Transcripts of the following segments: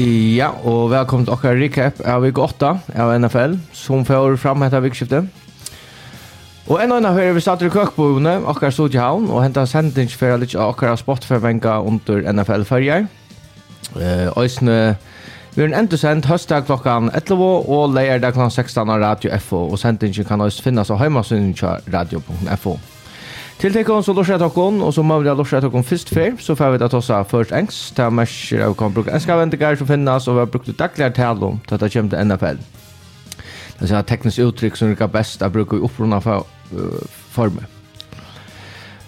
Ja, og velkommen til okkar recap av vik 8 av NFL, som får fram etter vikskiftet. Og en og en av høyre vi starter i køkboene, okkar studiehavn, og hentet sendingsferie litt av okkar spotforvenka under NFL-ferger. Eh, Øysene, vi er en endusendt høstdag klokkan 11 og leierdag klokkan 16 av Radio FO, og sendingen kan også finnes av heimasynet radio.fo. Til tekken så lorser jeg takken, og så må vi da lorser jeg takken først før, så får vi da tossa først engs, til mersker av kan bruke engelske vendinger som finnes, og vi har brukt dagligere tale om til at det kommer til NFL. Det er teknisk uttrykk som er best å bruke i opprunna for, uh, former.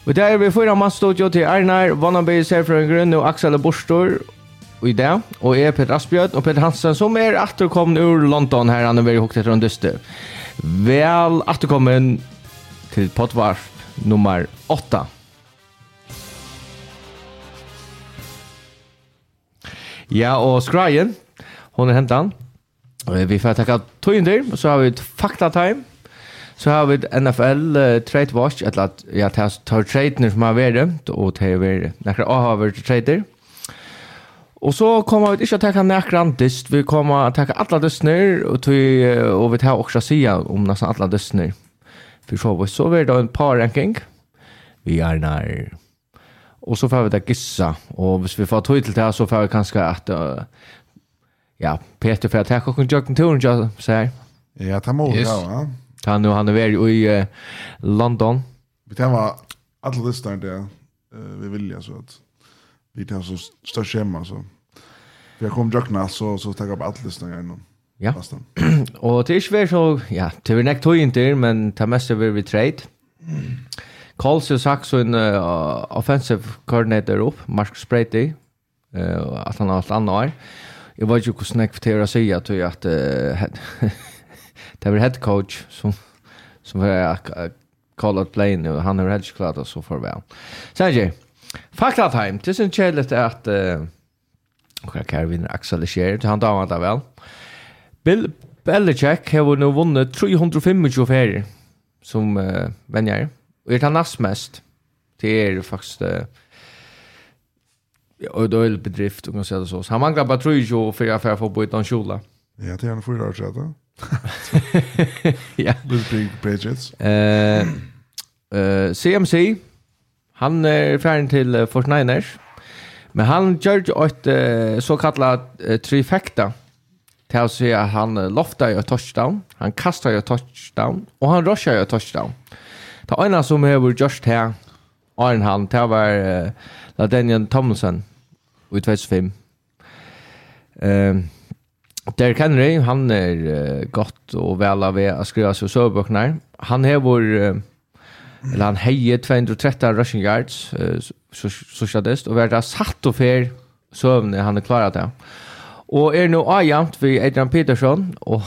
Og der er vi fyra mann studio til Arnar, Vannaby, Serfrøen Grønne og Aksel Borstor, og i det, og jeg er Peter Asbjørn og Peter Hansen, som er atterkommen ur London her, han er veldig hukket etter en dyste. Vel atterkommen til Potvart nummer 8. Ja, og Skrajen, hon er hentan. Vi får takka tøynder, og så har vi et fakta time. Så har vi NFL uh, Trade Watch, eller at ja, tar tradene som har vært, og det har vært nekker vært trader. Og så kommer vi ikke å takke nekker dist, vi kommer å takke alle distner, og, tøy, og vi tar også sida om nesten alle distner för så så var det en par ranking. Vi är när och så får vi det gissa och hvis vi får tog till det så får vi kanske att uh, ja, Peter får ta och kunna jogga turen jag så här. Ja, ta må yes. ja. Han nu han är väl i uh, London. Vi tar var alla listan där uh, vi vill ju så att vi tar så störst schema så. Vi har kommit så så tar jag upp alla listan igen. Ja. og det er ikke så, ja, det er nekt tog inntil, men det meste vil vi trade. Kols har sagt så en uh, offensive coordinator opp, Mark Sprady, uh, at han har alt annet år. Jeg vet ikke hvordan jeg får til å si at det uh, det er head coach som, som er uh, call out play og han er helt ikke klart og så farvel. Sanjay, fakta time, det er sin kjellet at uh, hva er vinner Axel Scherer, han damer det vel. Ja. Bill Belichick har nu vunnit 325 färger som uh, vänjer. Och det är näst mest. Det är faktiskt uh, och då är det bedrift och så så. Han manglar bara 325 för affär för på utan kjola. Ja, det är en fyra år sedan. ja. Blue Big Patriots. Eh eh CMC han är färdig till uh, Fortniners. Men han gjorde ett uh, så kallat uh, trifecta til å si at han lofter jo touchdown, han kastar jo touchdown, og han rusher jo touchdown. Det ene som har vært gjort her, Arne han, det var uh, LaDanian Tomlinson i 2005. Um, Derrick Henry, han er uh, godt og vel av å skrive seg søvbøkene. Han har vært, uh, eller han heier 230 rushing yards, uh, sosialist, og vært satt og fer søvnene han er klaret det. Ja. Og er nå avjamt ved Adrian Peterson og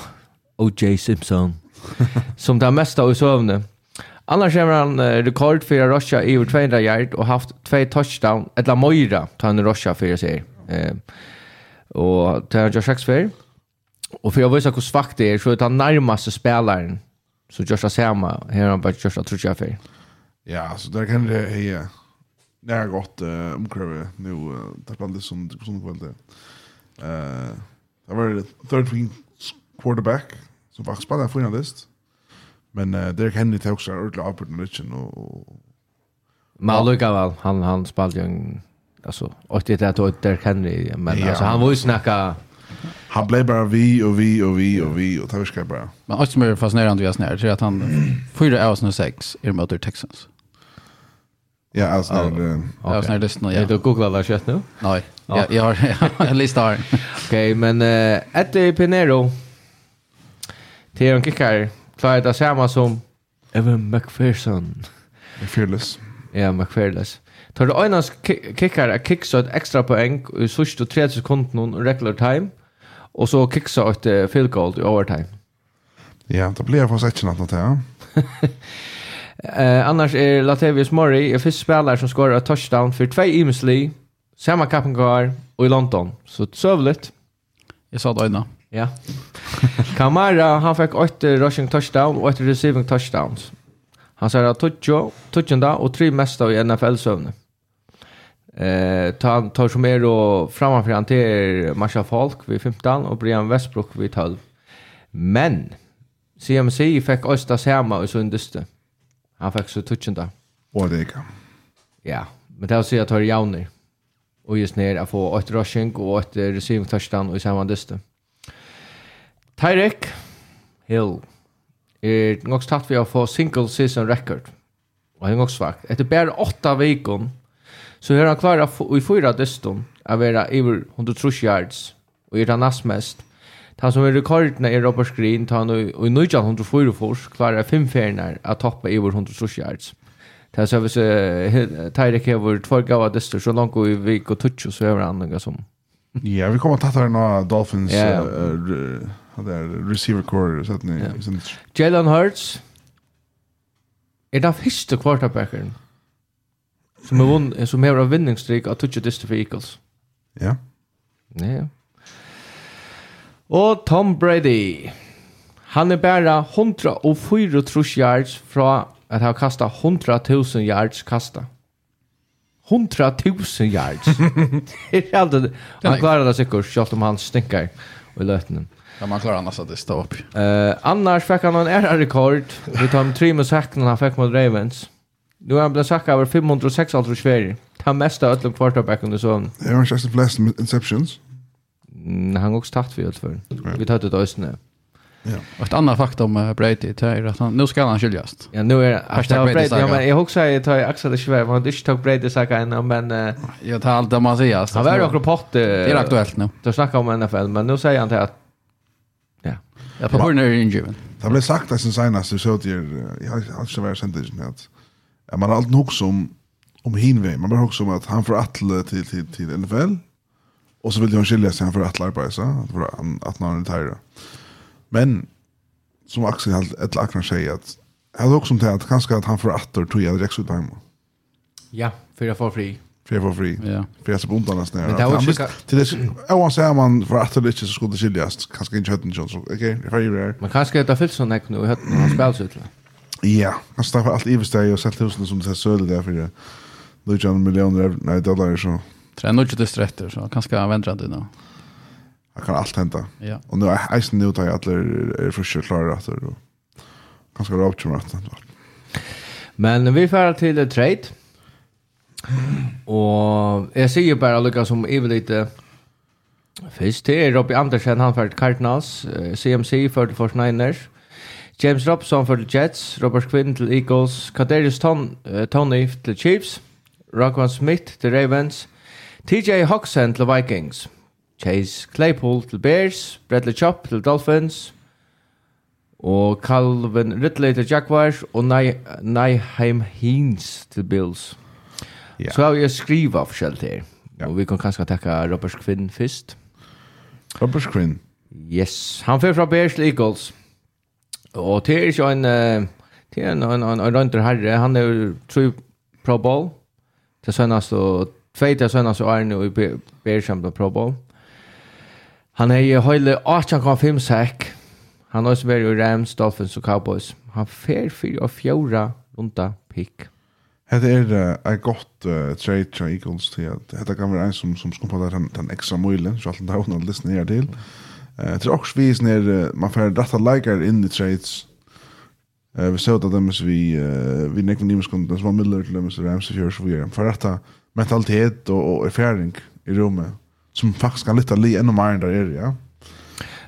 O.J. Simpson, som det meste av søvnene. Annars har han rekord för Russia i over 200 yard og haft två touchdown, eller Moira tar han Russia för sig. Ehm och tar Josh Sacks för. Och för jag vet hur svagt det er, så är han nærmeste spelaren så Josh Sama här han bare Josh tror jag för. Ja, så der kan det ja. Det er godt gått omkring nu tack vare det som som kvalitet. Uh, det var third string quarterback som faktisk bare er finalist. Men uh, Derek Henry tar også ordentlig avbrudd med Richen og... og Men lukka vel, han, han spalte jo en... Alltså, och det är att Derek Henry, men ja. alltså, han var ju snacka... Han blev bara vi och vi och vi och vi och tar ska bara. Men också mer fascinerande vi har snär så att han fyra år nu sex i mot Texans. Ja, alltså när det. Ja, när det snär. Jag då googlar det kött nu. Nej. Ja, jag har en lista här. Okej, men uh, efter Pinero till en kickare klarar det samma som Evan McPherson. Fearless. Ja, McPherless. Tar du öjnas kickar att kicksa ett extra poäng i sista och tredje sekunden och regular time och så kicksa ett uh, field goal i overtime. Ja, det blir fast ett annat ja. Eh annars är Latavius Murray, en fisk spelare som skorar touchdown för två Imsley samma kappengar och i London. Så sövligt. Jag sa det innan. Ja. Kamara, han fick 8 rushing touchdown och 8 receiving touchdowns. Han sa att Tuccio, Tuccio och tre mesta i NFL-sövnet. Eh, tar tar som är då framför han till Marsha Falk vid 15 och Brian Westbrook vid 12. Men CMC fick Östa Sema så Sundeste. Han fick så touchen. Och det kan. Ja, men det har sig att ha Jauner och just ner att få ett rushing och ett receiving touchdown och i samma dyste. Tyrek Hill er nok tatt vi å få single season record. Og han er nok svagt. Etter bare åtta veikon, så er han klar i fyra dyston av vera iver 130 yards, og er han næst mest. Han som er rekordene i Robert Green, tar han i 1904 fors, klarer fem ferner av toppe over 130 yards. Det så hvis Tyreek har två gava dyster så långt i vik och touch så är han något som Ja, vi kommer att ta några Dolphins där receiver core så att ni Jalen Hurts är den første quarterbacken som er vunn, som har en vinningsstreak av touch dyster for Eagles. Ja. Ja. Och Tom Brady Han är bare 104 yards från att ha kasta 100 000 yards kasta. 100 000 yards. det är alltid, han klarar det säkert, själv om han stinkar i lötningen. Ja, man klarar annars att det står upp. Uh, annars fick han en ära-rekord. Vi tar med tre med säcken han fick mot Ravens. Nu har han blivit säckad över 506 allt för Sverige. Han mesta ötlum quarterbacken i sån. Det var inte flest interceptions. Mm, han har också tagit för allt för. Vi tar ett östnö. Ja. Ett annat faktum med Brady är att han, nu ska han skiljas. Ja, nu är det. Hashtag Brady, ja, men jag också säger att Axel det svär, man inte tog Brady saga än men uh, jag tar allt det man säger. Han var ju rapport. Det är aktuellt nu. Då snackar om NFL, men nu säger han till att ja. Ja, på grund av. Det blev sagt att sen senast så såg jag jag har inte varit sent att Ja, man har alltid också om om Hinve. Man har också om att han får attle till till till NFL. Och så vill han skilja sig han för att arbeta så att han att han är Men som Axel helt ett lackna säger att jag har också tänkt att kanske att han får åter tror jag direkt ut hem. Ja, för jag får fri. För jag får fri. Ja. För jag så bunt annars när. Men det var ju till det jag var säger man för åter lite så skulle det skiljas. Kanske inte hötten så. Okej, det var ju det. Men kanske det fylls sån näck nu i hötten han spelar ut. Ja, han står för allt översteg och sätter husen som det här söder där för det. Luchan miljoner nej dollar så. Tror jag nog det rätt så kanske han vänder det nu. Jag kan allt hända. Ja. Och nu är isen nu tar jag alla är frischer klara att det ganska rakt som Men vi får till trade. Och jag ser ju bara Lucas som är lite. Fyrst til Robby Andersen, han fyrir Cardinals, CMC fyrir til 49ers, James Robson fyrir Jets, Robert Quinn til Eagles, Kaderius Ton, uh, Tony til Chiefs, Rockwan Smith til Ravens, TJ Hoxen til Vikings, Chase Claypool til Bears, Bradley Chop til Dolphins, og Calvin Ridley til Jaguars, og Nyheim Hines til Bills. Yeah. Så har vi skriva forskjellig her. Ja. Og vi kan kanskje takka Robert Quinn først. Robert Quinn? Yes, han fyrir fra Bears til Eagles. Og det er ikke en, det er en, en, en, en rønder herre, han er tru pro bowl, til sønnast og tveit til sønnast og nu og Bears samt pro bowl. Han er i hela 8,5 sack. Han har også varit i Rams, Dolphins og Cowboys. Han fer fyrir og fjóra runda pick. Det är ett gott uh, trade från Eagles till att det kan vara en som, som ska på den, den extra möjligheten så att det har något lyssna ner till. Uh, det är också vis när man får rätta likar in i trades Eh vi såg att dem vi vi näck vi nimmar kunde var Miller till dem så Rams för så vi är för mentalitet och erfaring i rummet som faktiskt kan lite li ännu mer där är ja.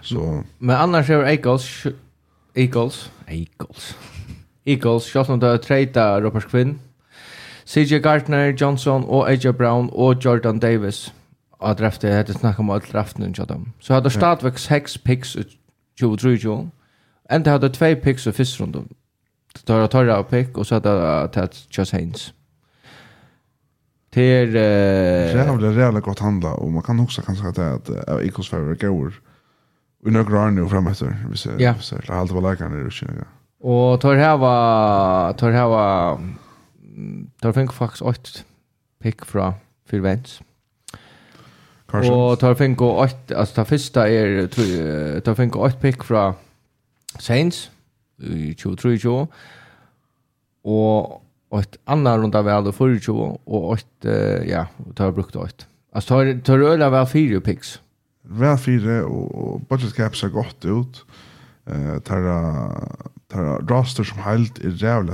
Så. Men annars är Eagles, Eagles, Eagles, Eagles, självt om det är trejta Robert Quinn, CJ Gardner, Johnson och AJ Brown och Jordan Davis av draftet. Jag hade snackat om all draften och dem. Så hade Stadvik 6 picks i 2023. Ända hade 2 picks i första rundan. var Torra och pick och så hade det Chas Haynes. Det till eh jävla jävla gott handla och man kan också kanske att det att Eagles favor går Vi några år nu framåt vi ser yeah. så det håller på läkarna det syns Och tar här var tar här var tar fink faktiskt åt pick fra för Vents. Och tar fink och åt alltså tar första är tar fink och åt pick fra Saints i 23 och och ett annat runda väl och för och ett uh, ja tar brukt ett. Alltså tar tar öla väl fyra picks. Väl fyra och och budget caps har gått ut. Eh tar tar roster som helt är jävla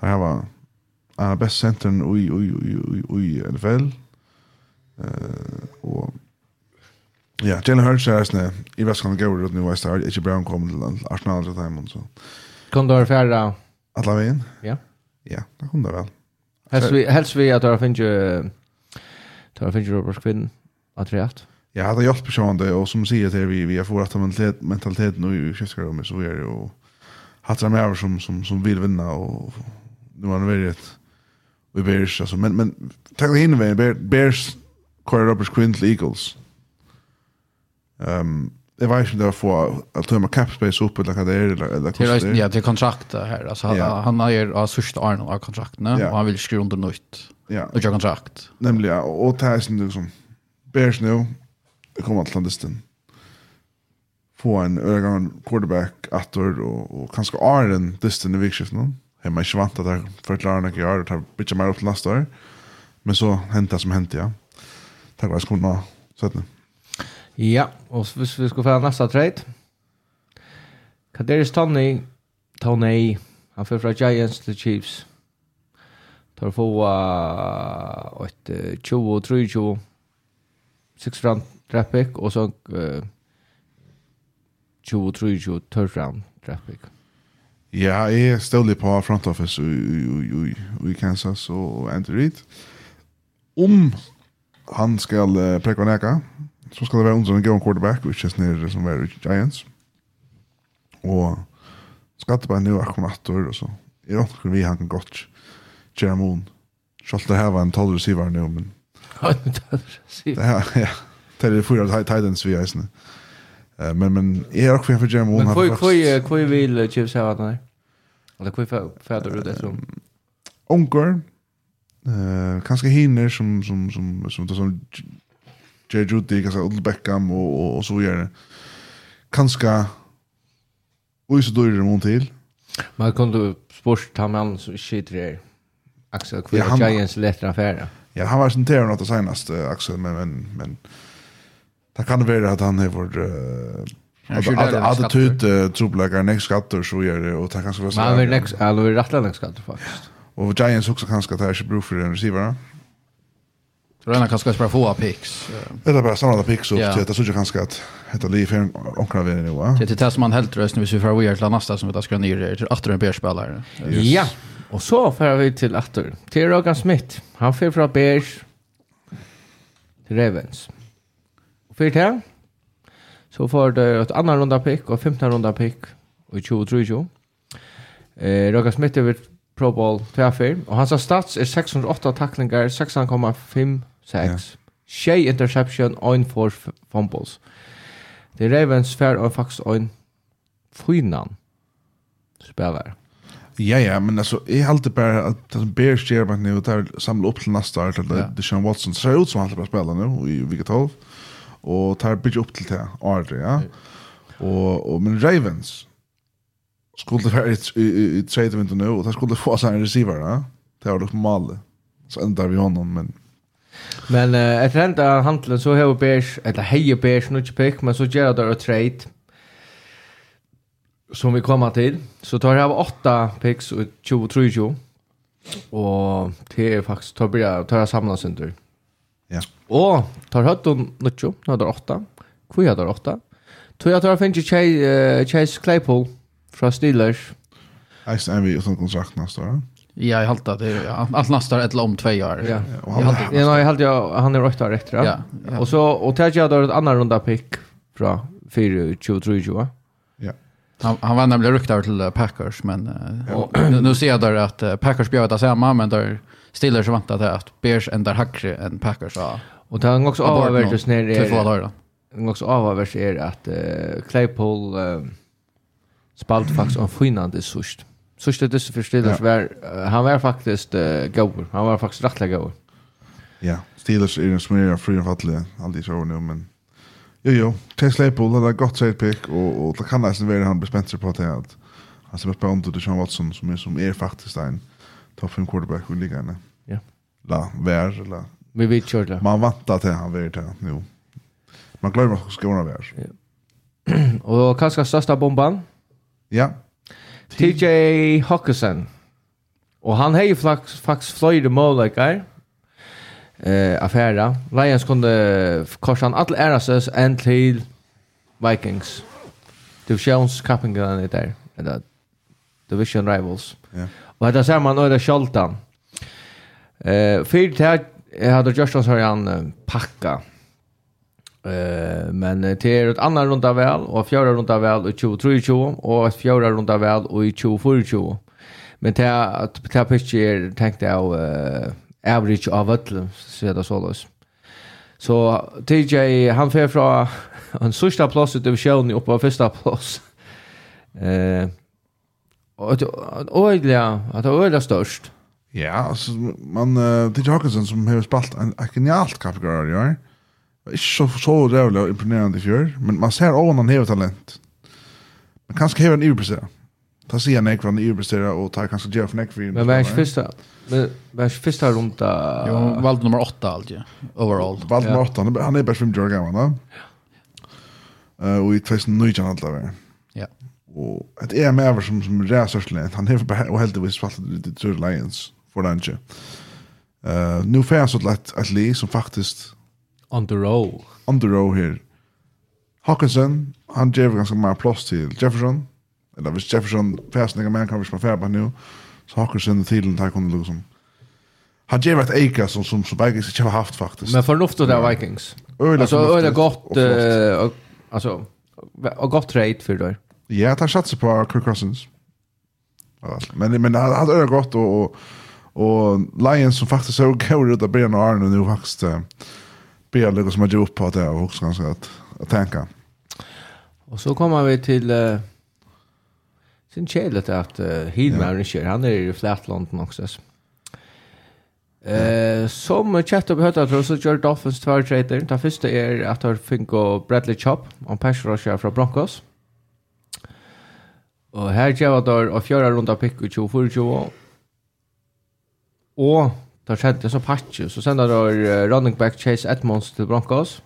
Det här var en bäst centern och i och i i NFL. Eh och Ja, Jalen Hurts är snä. I väskan går det nu i West Side. Inte Brown kommer till Arsenal till timon så. Kan du erfara Alla vägen? Ja. Ja, det kunne det vel. Helst vi, helst vi att det finns ju det finns ju Robert Quinn att rätt. Ja, det hjälper sig ändå och som säger til vi vi har fått mentalitet mentalitet nu i chefsrummet så är det hatt hattar med som som som vill vinna och nu har det varit vi Bears alltså men men tackla in med Bears Corey Robert Quinn Eagles. Ehm um, jag vet inte om det var få att tömma capspace upp eller vad det är eller, eller det är. Ja, det är kontrakt här. Alltså, han, ja. han har ju av sista Arnold av kontrakten ja. och han vill skriva under nytt. Ja. Och jag kontrakt. Nämligen, och, och det här som liksom, Bears nu, det kommer Atlantisten. Få en ögon quarterback, attor och, och kanske Arden, Disten i vikskiften. Mm hemma i Svanta där förklarar några gör och tar bitcha mer upp till nästa år. Men så hänt det som hänt ja. Tack vare skorna. Så att Ja, og hvis vi skal få nästa trade. Kadarius Tony, Tony, han får fra Giants til Chiefs. Tar få uh, et uh, 20, 23, 6 round draft pick, og så uh, 20, 23, 3 round draft pick. Ja, jeg er litt på front office i i, i, i Kansas og Andy Reid. Om han skal uh, prekva neka, så skal det være under en god quarterback, which is nere som er Giants. Og skattebein nu akkurat natter, og så er det ikke vi han kan godt gjøre mån. Selv det her var en 12 receiver nu, men... Ja, en 12 receiver. Ja, det er fyra Titans vi eisne. Men, men jeg er akkurat for gjøre mån. Men hvor vil Chiefs ha den her? Eller hvor fæder du det som? Eh kanskje hinner som, som, som, som, som, som Jerry Judy, kanskje Odell Beckham og, og, og så gjerne. Kanskje og så døyre mån til. Men kan du spørs ta med han som ikke dreier Axel Kvira ja, Giants lettere affære? Ja, han var sin terror något senast, Axel, men, men, men det kan være at han har vært uh, Attityd trobläggare nästa skatter så gör det och tack så mycket. Men vi nästa eller vi rätta nästa skatter faktiskt. Och Giants också kanske tar sig bruk för den receiver. Röna kanske ska få picks. Det är bara sådana picks upp till att det så kanske att heter liv för onkra vi nu va. Det är det som man helt röst när vi får vi till nästa som vi ska ner till åter en bärspelare. Ja. Och så får vi till åter. Till Rogan Smith. Han får från Bears till Ravens. Och för det så får det ett annan runda pick och 15 runda pick och 23. Eh Rogan Smith över Pro Bowl 2 och hans stats är 608 tacklingar, 6,5 6. Shay yeah. interception, ein for fumbles. Det Ravens fær og faktisk ein fynan spelare. Ja, ja, men alltså altså, jeg halte bare at den Bears gjør nu nå, der samla upp till nästa år, til ja. Deshaun Watson ser ut som han bare spiller nu i vike 12, Och tar bygga upp till det, Arde, ja. Och, och men Ravens skulle vara i, i, i, i tredje vinter nå, og der skulle få sig en receiver, ja. Det har nok malet. Så ändrar vi honom, men Men uh, etter enda handelen så har Bers, eller heier Bers, nu ikke pikk, men så gjør det et trade som vi kommer til. Så tar jeg av åtta picks og 20-23, og det er faktisk, tar jeg, tar jeg samlet sin tur. Ja. Og tar høyt om nødtjo, nå er det åtta. Hvor er det åtta? Tror jeg tar finnes ikke Chase Claypool fra Steelers. Jeg er vi uten kontrakt neste år, ja. Ja, jag haltar det. Allt nästa ett om två år. Ja, Jag ja jag haltar han är rätt där rätt. Ja. Och så och tar jag då ett annan runda pick från 4 23 ju. Ja. Han han var nämligen ryktad till Packers men nu ser jag där att Packers bjöd att samma men där Steelers så väntat att Bears ändrar hackre än Packers. Och det har också avvärdes ner i två dagar. Det också avvärdes är att Claypool spalt faktiskt en finnande sust så stod det Steelers ja. var uh, han var faktiskt uh, goer. Han var faktiskt rätt goer. Ja, Steelers är en smörja fri och fattlig aldrig så nu men Jo jo, Chase Claypool hade gott trade pick och och det kan nästan vara han bespenser på det att han ser är på under Sean Watson som är som är faktiskt en topp 5 quarterback i ligan. Ja. La, vär la. Vi vet kör det. Man väntar till han vart det nu. Man glömmer att skona vär. Ja. och kanske största bomban? Ja. TJ Hawkinson. Och han har ju faktiskt flöjde målläkare. Eh, affära. Lions kunde korsa han alla ärasös en till Vikings. Divisionskampen är där. Eller Division Rivals. Ja. Och det ser man öde Scholtan. Eh, för det här hade Justin så han packa Eh men det är ett annat runda väl och fjärde runda väl i 2023 och ett fjärde runda väl i 2024. Men det är att det här pitcher tänkte jag eh average av ötlen så är det så lös. Så TJ han fer från en sista plats i divisionen upp på första plats. Eh och och ja, att det är störst. Ja, alltså man uh, TJ Hawkinson som har spalt en, en genialt kategori, ja. Ikke så, så rævlig og imponerende i fjør, men man ser også han har talent. Men kanskje har han iverpresterer. Ta sig en ikke hva han iverpresterer, og tar kanskje för for Men vad är första? Men vad är första første rundt. Jo, valg nummer åtta alltid, overall. Valg nummer åtta, han är, han är bare 50 år gammel da. Eh och i 2009 han alt av det. Ja. Og et EM er som, som ræser til han hever bare, og heldigvis falt til Lions, for den ikke. Uh, nu får jeg så lett et li som faktisk on the row. On the row her. Hawkinson, han gjør ganske mer plass till Jefferson. Eller hvis Jefferson fastnar man kan vi spela på nu. Så Hawkinson till den kunne liksom. Han gjør et eka som som som Vikings ikke har haft faktisk. Men förnuft av Vikings. Alltså öle gott eh alltså och gott trade för då. Ja, han satser på Kirk Cousins. Men men han hade öle gott och och Lions som faktiskt så går ut av Brian Arne nu faktiskt spelare som har gjort upp på det och också ganska att, att tänka. Och så kommer vi till uh, sin kälet att uh, Hidmar ja. kör. Han är i Flatlanden också. Eh uh, som chat upp hört tror så gör Dolphins två trader. Det första är att har Finko Bradley Chop om pass rusher från Broncos. Och här ger vad där och fjärde runda pick och 24 och Där skedde så patch så sen uh, running back Chase Edmonds till Broncos.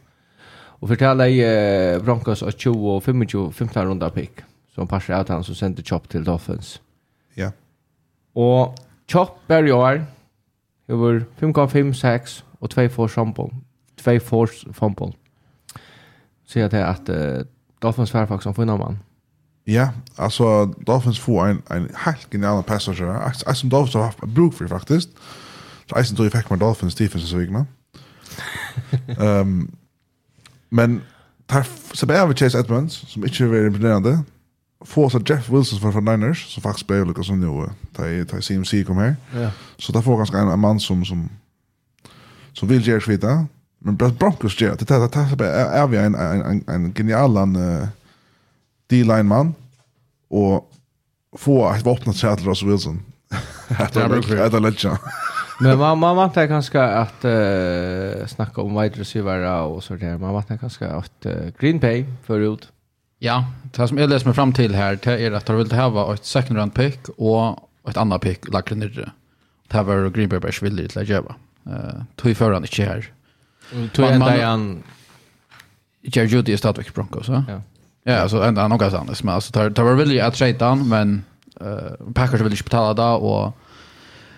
Och förtälla i Broncos att 20 och 25 femte runda pick. Så han passar ut han så sände Chop till Dolphins. Ja. Och Chop är i år över 5,5 6 och 2 for fumble. 2 for fumble. Så jag det att uh, Dolphins var faktiskt som funnar man. Ja, alltså Dolphins får en en helt genial passager. Alltså Dolphins har haft bruk för faktiskt. Mm Så eisen tog jeg fikk med Dolphins defense så vikna. um, men tar så bare vi Chase Edmonds, som ikke er imponerende, få så Jeff Wilson fra Niners, som faktisk ble lukket som jo, da CMC kom her. Ja. Så da får ganske en, en mann som, som, som vil gjøre svita, men Broncos gjør det. Det tar så bare er vi en, en, en, en genial uh, D-line mann, og få et våpnet seg til Russell Wilson. Det er legend. Men man, man vantar kanske att uh, snacka om wide receiver och så där. Man vantar kanske att uh, Green Bay förut. Ja, det som jag läser mig fram till här det är att de vill ha ett second round pick och ett annat pick lagt ner. Det här var Green Bay Bears villig till att göra. Uh, tog förhand inte här. Tog ända igen. Jerry Judy är stadigt Broncos, va? Ja. Ja, alltså ända något annat. Men alltså, det var villig att trade han, men uh, Packers vill inte betala det och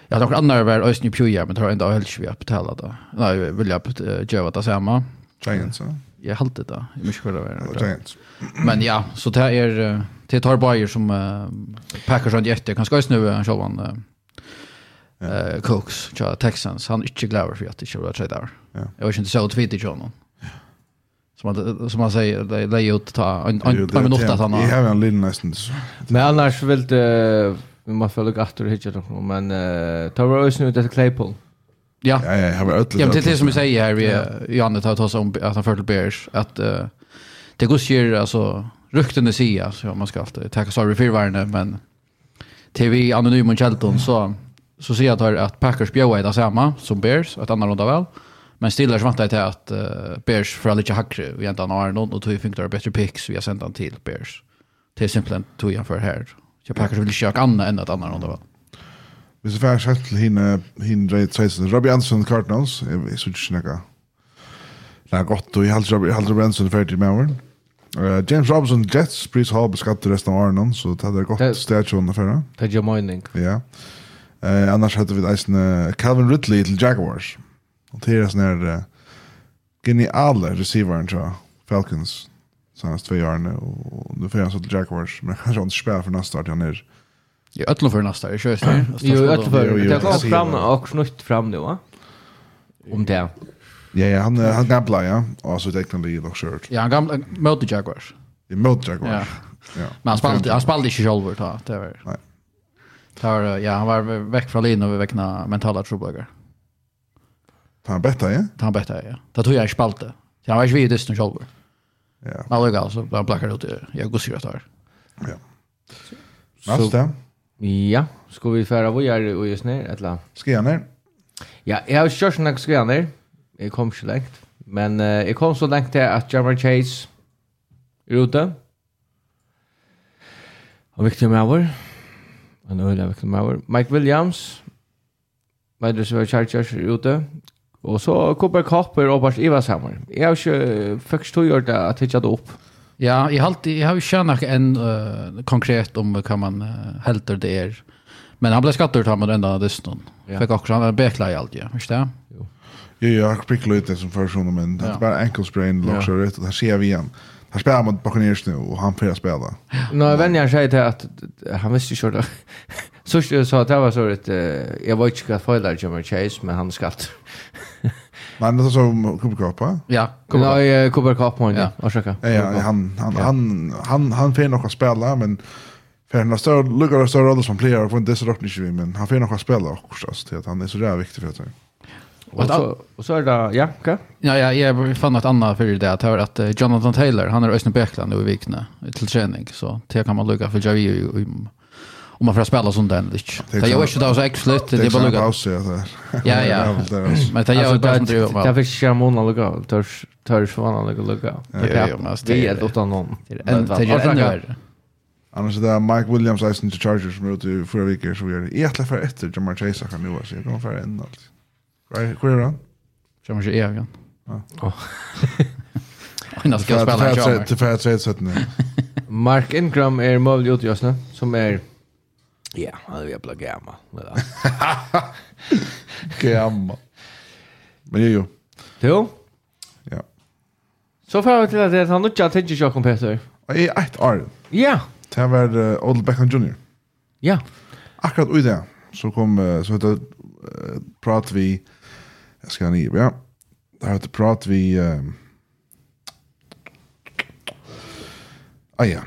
Ja, några andra var ösn i Pjuja, men det har ändå helst vi att betala då. Nej, vill jag göra det samma. Giants, ja. Jag har alltid det. Jag måste kolla var. Giants. Men ja, så det är det tar Bayer som Packers har jätte det. Kanske just nu han uh, eh Cooks, ja Texans. Han är inte glad för att det skulle trade där. Jag vet inte så tweet i honom. Som man, som man säger, det är ju att ta en minut att han har... Jag har en liten nästan. Men annars vill du vi måste følge gatter og hitje noe, men uh, tar vi oss nu till Claypool. Ja, ja, ja, har ödligt, ja men det är det som vi säger här, vi, ja. Janne tar oss om att han förde Bears, att uh, det går sig, alltså, rykten i sig, så man ska alltid tacka sorry för varandra, men till vi anonyma källton så, så ser jag att Packers bjöd det samma som Bears, ett annorlunda väl, men Steelers vant till att uh, Bears för lite hackre, vi inte har någon, och tog vi funkar bättre picks, vi har sänt han till Bears. Det är simpelthen tog jag för här, Så Packers vill köka annat än ett annat runda val. Vi ser faktiskt helt hin hin Ray Tyson, Robbie Anderson Cardinals, jag skulle snacka. Det gott och jag hade Robbie hade Benson för till Melbourne. Uh, James Robinson Jets, Breeze Hall beskattade resten av Arnon, så det hade gått stationen förra. Det är ju mining. Ja. Eh, annars hade vi eisen uh, Calvin Ridley till Jaguars. Och det är en sån här uh, geniala receiveren, tror jag, Falcons senast två åren och nu får han så till Jaguars men kanske inte spela för nästa år han är Ja, ötlo för nästa, jag körs det. Jo, ötlo för. Det kommer fram och snutt fram nu va? Om det. Ja, ja, han han gamla, ja. Och så kan bli det också. Ja, han gamla mot Jaguars. I mot Jaguars. Ja. Men han spelade han spelade inte själv då, det var. Nej. Tar ja, han var veck från linjen och veckna mentala trubbel. Han bättre, ja? Han bättre, ja. Det tror jag är spalte. Jag var ju vid dysten själv. Ja. Men det alltså bara blackar ut det. Jag går syra där. Ja. Nästa. Ja, ska vi färra vad gör och just ner eller? Ska jag ner? Ja, jag har kört några ska jag ner. Jag kom så långt. Men uh, jag kom så långt till att Jamar Chase är ute. Och viktig med vår. En öliga viktig med vår. Mike Williams. Vad är det som är Chargers ute? Och så Cooper Copper och Bars Ivarshammer. Jag har ju förstår gjort det att hitta upp. Ja, jag har alltid jag har ju känner en uh, konkret om kan man uh, helter det är. Men han blev skattor tar med ända det. Ja. Fick också han bekla i allt ja. visst det? Jo. Jo, jag har pricklat ut det som försonen men det är bara ankle sprain lockar ut och där ser vi igen. Ja Han spelar mot Buccaneers nu och han får spela. Nå, vänjer sig till att han visste ju det. Så jag sa att det var så att jag var inte att följa Jamar Chase, men han skatt. Men det är som va? Ja, Kuberkapa. Kuberkapa, ja. Orsaka. Ja, han, han, han, han, han får nog att spela, men för han har större, lukkar större roller som player, och får inte så rakt inte vi, men han får nog att spela också, så att han är så där viktig för att säga. Och så, och så är det ja, Janka. Ja, ja, jag fann något annat för det att det var att Jonathan Taylor, han är Östen Bäckland nu i Vikne till träning så det kan man lugga för Javi om man får spela sånt där lite. Det jag vet det så exflit det är bara lucka. Ja, ja. Men det är jag bara inte Det fick jag månader lucka. Törs törs vara lucka lucka. Det är utan någon. Det är ännu värre. Annars är det Mike Williams Eisen till Chargers som är ute i förra veckor så vi är det. Jag ätlar för efter Jamar Chase kan nu så Jag kommer för en allt. Hvor er han? Kjømmer ikke jeg igjen. Ja. Annars skal jeg spille en kjømmer. Til færre tredje settene. Mark Ingram er mulig ut i oss, som er... Ja, han er jævla gammal. Gammal. Men jo, jo. Jo? Ja. Så får jeg til at han ikke har tenkt ikke om Peter. I ett år. Ja. Det var Odell Beckham Jr. Ja. Akkurat ui det, så kom, så heter, prat vi, Jag ska ni ja. Där har det prat vi um... Ah ja.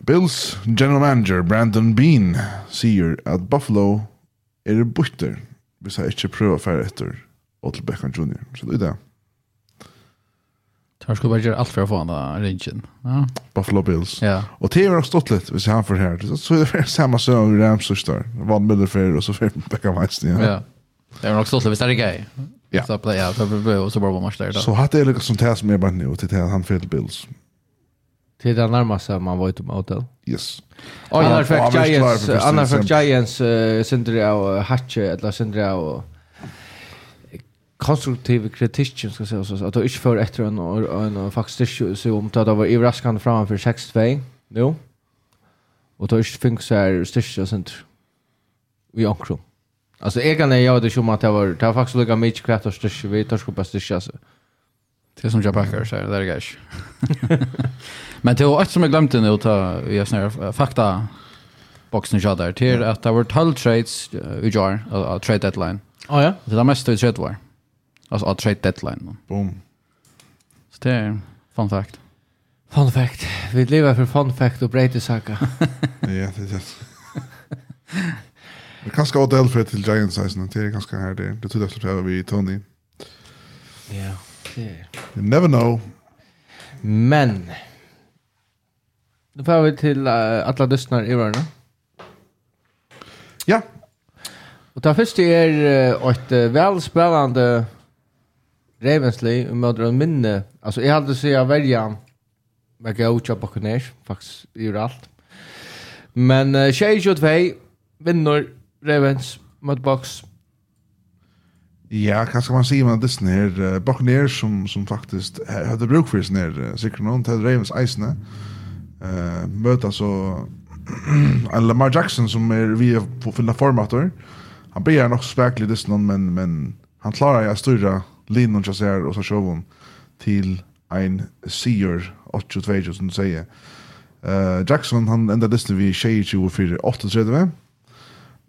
Bills general manager Brandon Bean säger at Buffalo är det butter. Vi ska inte pröva för efter Odell Beckham Jr. Så det är det. Tar skulle bara göra allt för att få han där ringen. Ja. Buffalo Bills. Ja. Och det har stått lite hvis han för här. Så är det samma som Rams och Star. Vann Miller för och så för Beckham Weiss. Ja. ja. Det är nog så att vi starkar gay? Ja. Så play out och så bara match där då. Så hade det liksom tas med bara nu till han för Bills. Till den närmaste man var ute på hotell. Yes. Och annar för Giants, annar för Giants Sindri och Hatche eller Sindri och konstruktiv kritik ska jag säga så att det inte för efter en en faktiskt så om det var överraskande framför 6-2. nu. Och då är det funkar styrka sånt. Vi ankrum. Alltså egan är jag det som att det var det var faktiskt lika mycket kvätt och styrk vi tar skopa styrk alltså. Det som jag backar så där gash. Men det var ett som jag glömde nu ta jag snär fakta boxen jag där till att det var 12 trades i jar av trade deadline. Ja ja. Det där mest i trade var. Alltså av trade deadline. Boom. Så det är fun fact. Fun fact. Vi lever för fun fact och breda saker. Ja, det är det. Det kan ska Odell för till Giants eisen, det är ganska här det. Det tog efter att vi Tony. Ja, det. You never know. Men. Nu får vi till uh, alla lyssnar i varandra. Ja. Og det første er uh, ett uh, velspillende Ravensly mot en minne. Alltså jag hade så jag välja verkar jag utköpa Buccaneers faktiskt i allt. Men uh, 22 vinner Ravens mot Ja, hva skal man si med det her? Uh, Buccaneers som, som faktisk hadde bruk for sin her, uh, sikkert noen, til Ravens eisene. Uh, møter så en Lamar Jackson som er vi på fylla formater. Han blir nok spekelig det men, men han klarer å styre linjen til seg og så sjåvån til ein sier 8-2, som du sier. Uh, Jackson, han enda det vi 22-4-38,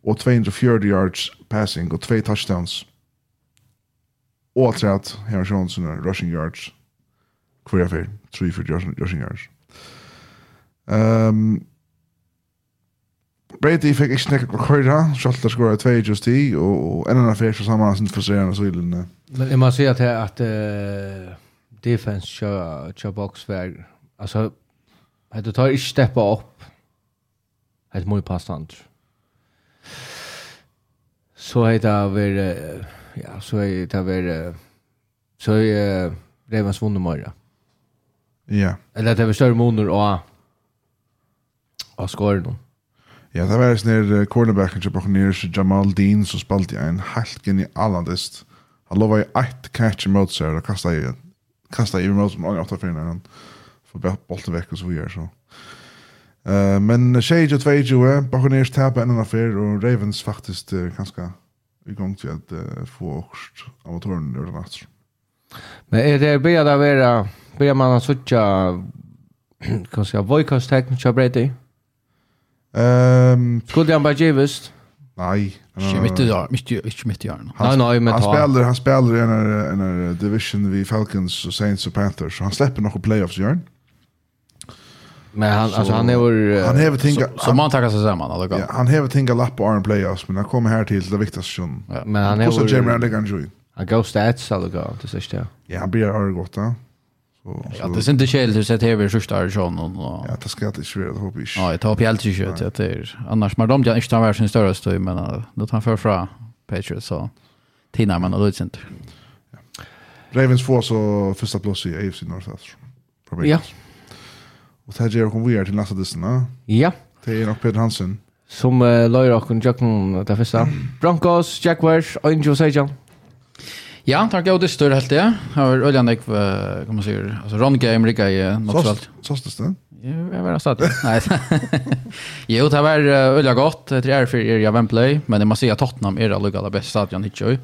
og 240 yards passing og 2 touchdowns. Og træt, her Johnson rushing yards. Hvor jeg fyrir, 340 rushing yards. Um, Brady fikk ikke nekka på køyra, selv det skora 2 just i, og en annen fyrir saman sin frustrerende sylen. Men jeg må si at, at uh, defense kjør, kjør boks var, altså, at du tar ikke steppa opp, et mye passant så er det väl ja så er det väl så är det vunnet svunna Ja. Eller det er større måneder och och skor noen. Ja, det var snär cornerbacken som bakom Jamal Dean som spalte i en helt genialandist. Han lovade ett catch mot seg og kastet i, kastet i mot som många åtta för han får bolten vekk og så videre. så. Uh, men Shage og 22, Buccaneers tapar en affär och Ravens faktiskt uh, ganska igång till att uh, få åkst amatören ur den här. Men är det börjar det vara, börjar man att söka, kan säga, vojkastekn till Brady? Um, Skulle han bara givast? Nej. Inte mitt i år, mitt i inte mitt i år. Nej, nej, men han spelar, han spelar i en, en division vi Falcons och Saints och Panthers, så han släpper några playoffs, gör han? Men han så, alltså han är vår han har tänka så, så man tackar sig samman alltså. Ja, han har tänka lapp på Iron playoffs men han kommer här till det viktigaste sjön. Ja, men han är så Jim Randall kan ju. Han går stats alltså går det sist ja. Ja, han blir har gott då. Så Ja, det är inte skäl till sett här sista sjön och Ja, det ska jag inte svårt det hoppas. Ja, jag tar på helt kött att det är annars men de jag inte tar sin större stöj men då tar han för fra Patriots så Tina man då inte. Ravens får så första plats i AFC North alltså. Ja. Och det här gör hon vidare till nästa dysten, Ja. Det är nog Peter Hansen. Som uh, löjer och en jökning det første. Broncos, Jaguars, Angel Sejan. Ja, tack jag det stör helt det. Har öljande kan man säga alltså run game rika i något sånt. Såst det. Jag var satt. Nej. Jo, det var öliga gott. Det är för er jag vem play, men det måste säga Tottenham är det allra bästa stadion hit ju.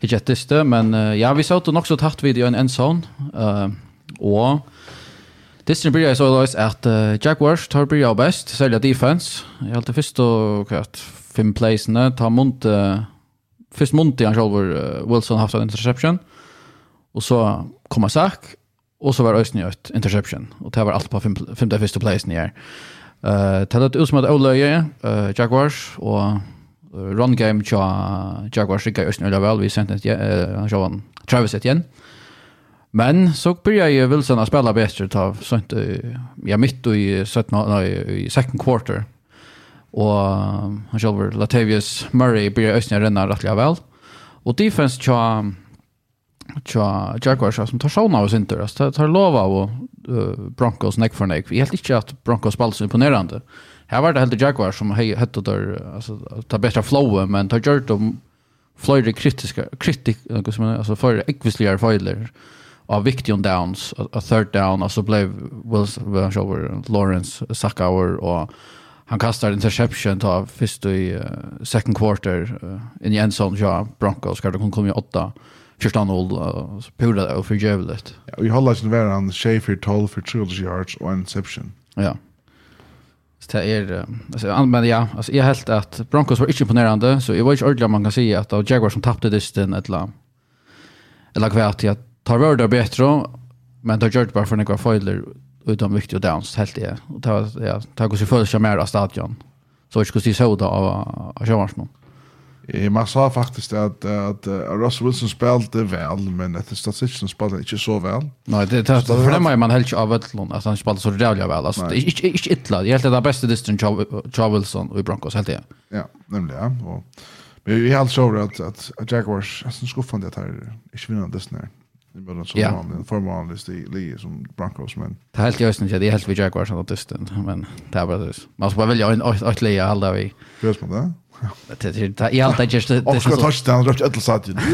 Hit jätteste, men uh, ja, vi såg det så tatt vid i en endzone. Eh och Disney blir så løs at uh, Jack Warsh tar blir av best, særlig defense. Jeg alltid først og kvart fem placene, ta mont, uh, først mont i han selv hvor uh, Wilson haft en interception, og så kom han sak, og så var Øysten i et interception, og det var alt på fem, femte første playsene her. Uh, det ut som at Åløye, uh, Jack Warsh, og run game tja Jaguars rikka i Østen Ulla vel, vi sendte et, uh, han sjå Travis et igjen. Uh, Men så började ju Wilson att spela bättre ta sånt ja mitt i 17 nej i second quarter. Och han själv Latavius Murray började ösna renna rätt väl. Och defense tja tja Jaguars som tar såna av sin tur. Det tar lova och Broncos neck for neck. Helt inte att Broncos spelade så imponerande. Här var det helt Jaguars som hette där alltså ta bättre flow men tar gjort de flöjde kritiska kritik alltså för ekvisliga fejler av viktiga downs, a, a third down, och så blev Wills, Wills over Lawrence Sackauer och han kastar interception ta först i uh, second quarter uh, in i end zone ja Broncos kan det komma i åtta första noll uh, pura det för jävligt. Ja, vi håller sig vara han Schaefer 12 för 200 yards och interception. Ja. Så det är alltså men ja, alltså jag helt att Broncos var inte imponerande så jag var inte ordentligt man kan säga att Jaguars som tappade distan ett la eller kvärt att tar var det bättre men tar gjort bara för några filer utom viktiga downs helt det och ta ja ta gå sig första mer av stadion så jag skulle se så då av Sjövarsman Man sa faktiskt att, att Russell Wilson spelade väl, men att statistiken spelade inte så väl. Nej, det, det, det förnämmar man helt av Vettlund, att han spelade så rävliga väl. Alltså, det, inte, inte illa, det är helt det bästa distrikten Charles Wilson och i Broncos, helt det. Ja, nämligen. Och, men vi är helt så att, att Jaguars, alltså, skuffande att här, inte vinner det snart. Det var så vanligt, för vanligt i Lee som Broncos men det helt just inte det är helt vi Jaguars och Dustin men det är bara det man ska bara välja en ett leja alla vi Görs man det? Det är i allt det just det är så touchdown rört ett satt ju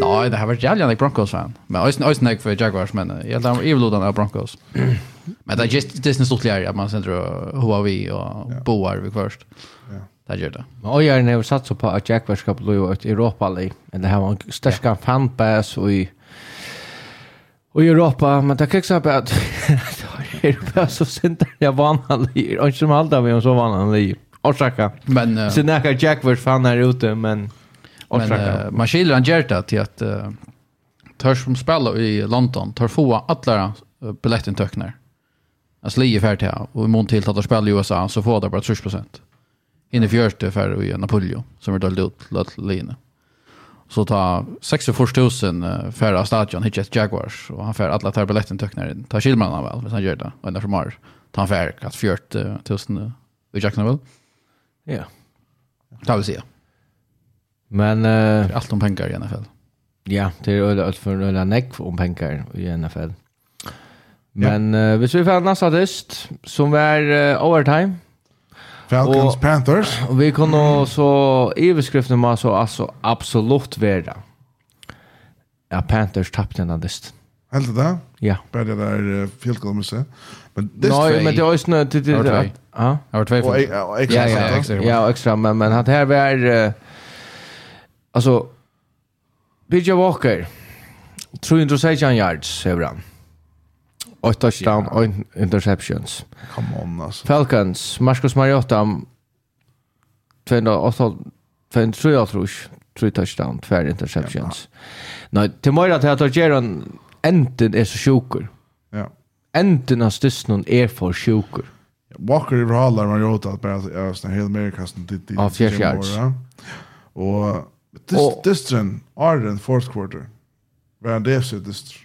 Nej, det har varit jävligt en Broncos fan. Men ösn ösn för Jaguars men jag hade evil blodan av Broncos. Men det är just det är så klart att man sätter tror Huawei och Boar vi först. Ja. Det gör det. Men Ojar när vi satt så på att Jaguars ska bli ett Europa League. Det har en stark fanbase och i Och i Europa, men det kan jag säga att Europa så sent jeg vanlig. Och som allt av så vanlig. Orsaka. Men uh, sen när Jack vart fan här ute men orsaka. Men uh, man skiljer han Gerta till att uh, törs som spelar i London tar få alla biljettintäkterna. Alltså lige färdigt här och i mån till att spela i USA så får det bara 30%. Inne fjärde för i Napoleon, som är dold ut låt Lina. Så ta 64.000 färra stadion hit ett Jaguars och han fär alla tar biljetten töknar in. Ta Kilman väl, men han gör det. Och när förmar. Ta han fär att 40.000 i Jacksonville. Ja. Ta vi se. Men uh, allt om pengar i NFL. Ja, det är öde allt för öde neck om pengar i NFL. Men ja. uh, hvis vi får nästa artist som är uh, overtime Falcons, och, Panthers. Och vi kunde så, överskriften må så alltså absolut värda. Ja, Panthers tappade den dist. Helt det? Ja. Bara det där uh, field goal måste. Men det Nej, men det är ju snö till det. Ja. var två. Ja, extra. Ja, extra. Ja, extra, men men att här var uh, alltså PJ Walker 316 yards, säger han. Och touchdown, och yeah. interceptions. Come on, alltså. Falcons, Marcus Mariota, 283, 3 touchdown, 2 interceptions. Nej, till mig att jag tar Algeron enten är så sjukur. Ja. Enten av støsten är för sjukur. Walker i Vrhala, Mariota, at bare er sånn hele Amerikasen dit dit. i fjärde yards. Och distren, Arden, fourth quarter, var det deficit distren.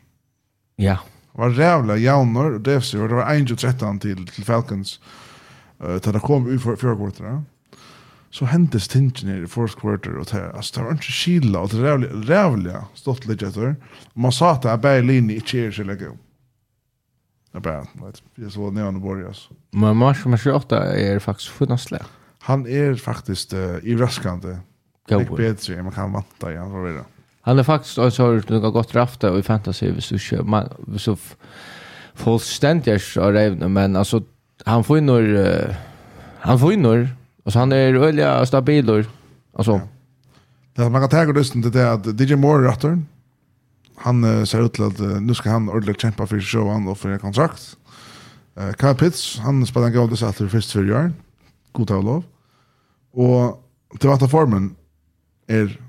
Ja. Yeah var rævla jaunor och det så det var 1-13 till till Falcons eh uh, til det kom ut för fjärde fjørgårdet da. Så hentes tingen i fourth quarter och det, alltså det var inte skilla och det rævla, rævla stått lite etter. Man sa att det er bare linje ikke er skila god. Det er bare, jeg så nevan og borg, altså. Men Mars 28 är faktiskt funnastle. Han är faktiskt uh, i raskande. Gauber. Litt bättre än man kan vanta, ja, for å være. Han är faktiskt alltså har det något gott rafta och i fantasy hvis du kör man så fullständigt så revne men alltså han får ju uh, han får ju nur alltså han är öliga stabil alltså ja. Det man kan ta lyssna till det att DJ Moore rattorn han uh, ser ut till att uh, nu ska han ordentligt kämpa för showen och för en kontrakt. Uh, Kyle Pitts, han spelar en god desatter först för år. God av lov. Och till vatta formen är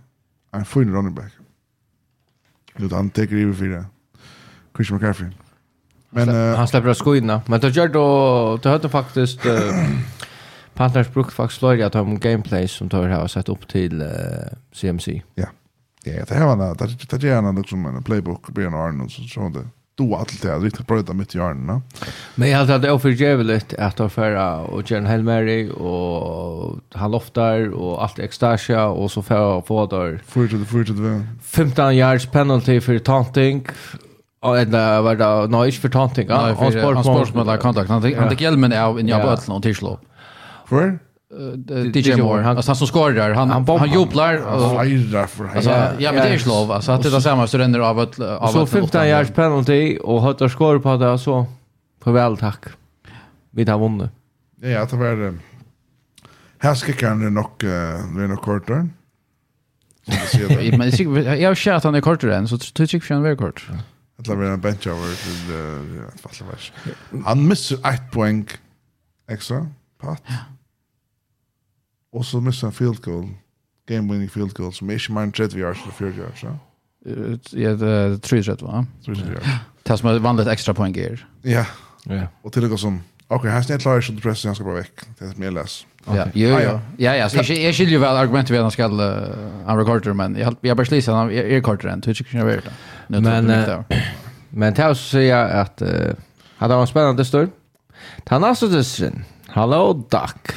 en fin running back. Utan han teker i fyra. Christian McCaffrey. Men, uh, han släpper av skoina. Men det gör då, det hade faktiskt... Uh, Panthers brukar faktiskt löjliga att ha en gameplay som tar här och sett upp till uh, CMC. Ja. Ja, det här var det. Det det är också med en playbook. Björn Arnold, så så det då allt det riktigt det mitt i hjärnan. Men jag hade det oförgävligt att ta förra och Jen Hail Mary och han loftar och allt extasia och så får för få där. Fortsätt fortsätt väl. 15 yards penalty för taunting. Och det var då nice för taunting. Han sportsman där kontakt. Han fick hjälmen av i Japan och tillslå. För? DJ Moore han alltså han som skorar han han, han jublar och firar för alltså ja men det är slov alltså att det där samma studenter av att av så 15 yards penalty och har skor på det så på väl tack. Vi tar vunnit ja det var här ska kan nog det nog kortare. Men det är jag har sett att han är kortare än så tycker jag han är kort. Det lär vara en bench over till fast Han missar ett poäng extra. Pat. Och så missar han field goal, game-winning field goal, som är inte mer än 30 yards eller 40 yards, ja? Ja, det er 33, va? 30 yards. Det som er vanligt extra poäng er. Ja, Och till til og som, Okej, hans ned klarar sig å presse, han ska bara väck. det är mer läs. Ja, jo, jo. Ja, ja, så jeg skiljer jo vel argumentet vid att han skal, han rekorder, men jeg har bare sliset han er korter enn, tror ikke jeg vet det. Men, men til å si att... uh, hadde en spännande stund, han har så dødsen, Duck.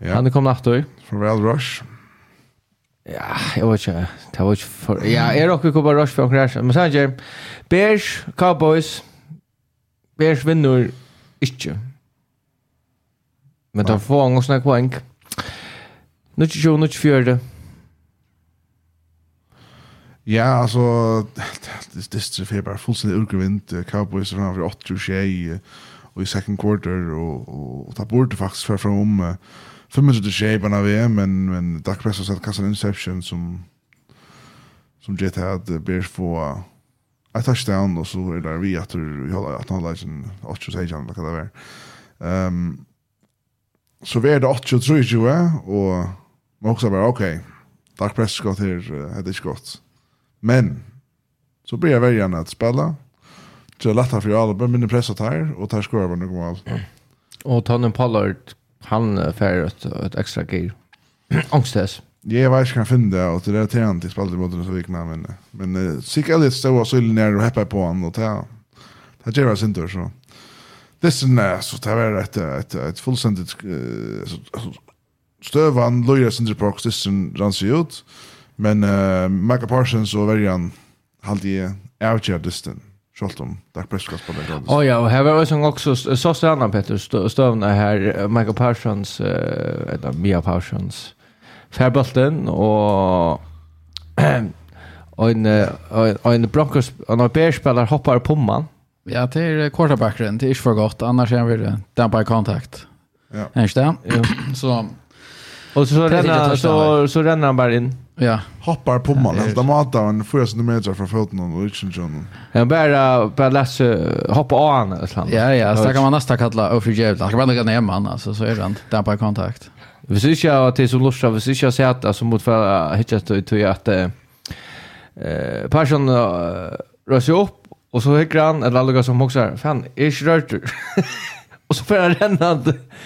Ja. Han er kommet nattøy. Fra Real Rush. Ja, jeg vet ikke. Det var ikke for... Ja, jeg råkker ikke på Rush for konkurransen. Men sånn ikke. Bears, Cowboys. Bears vinner ikke. Men de får en gang sånne poeng. 22-24. Ja, altså, det distrikt er bare fullstendig urgrevint. Cowboys er framfor 8 og 6 og i second quarter, og, og, og, og det burde faktisk fra om uh, fem till shape av VM men men Dak Prescott satt kassan Inception som som jet had Bears få ett touchdown och så är där vi att vi håller att han lägger en 8 säger han vad det är. Ehm så vi är det 8 tror jag och man också bara okej. Okay, Dak Prescott här hade inte gått. Men så blir jag välja att spela. Så lätta för alla men minne pressa tär och ta skorar vad nu går allt. Och Tannen Pollard han färger ett, ett extra gear. Ångstes. Jag vet inte kan finna det och det är till han till spalten mot den så vikna men men uh, Sick Elliot stod och såg ner och heppade på honom och ta ta Gerard Sinter så. Det är så det var ett ett ett fullständigt Uh, stövan Lloyd Sinter på dessen ranns ut men uh, Michael Parsons och Verian hade avgjort distan Sjalt om Dak Prescott på den graden. Ja, og her var også også, så stannar Petter Stövna här Michael Parsons eller Mia Parsons Färbolten och en en Broncos en Bears-spiller hoppar på man. Ja, det är quarterbacken, det är inte för gott annars är vi där i kontakt. Ja. Är det? Så och så renner så så renner han bare inn. Ja. Hoppar på man. Ja, de matar en 4 cm från foten och utsen John. Ja, bara bara läs hoppa av han eller sånt. Ja, ja, så kan man nästan kalla och för jävla. Kan man inte ner man alltså så är det inte där på kontakt. Vi syns ju att det är så lustigt, vi syns ju att alltså mot för hitta till ju att eh person rör sig upp och så hyckrar han eller något som också fan är rört. Och så får han renna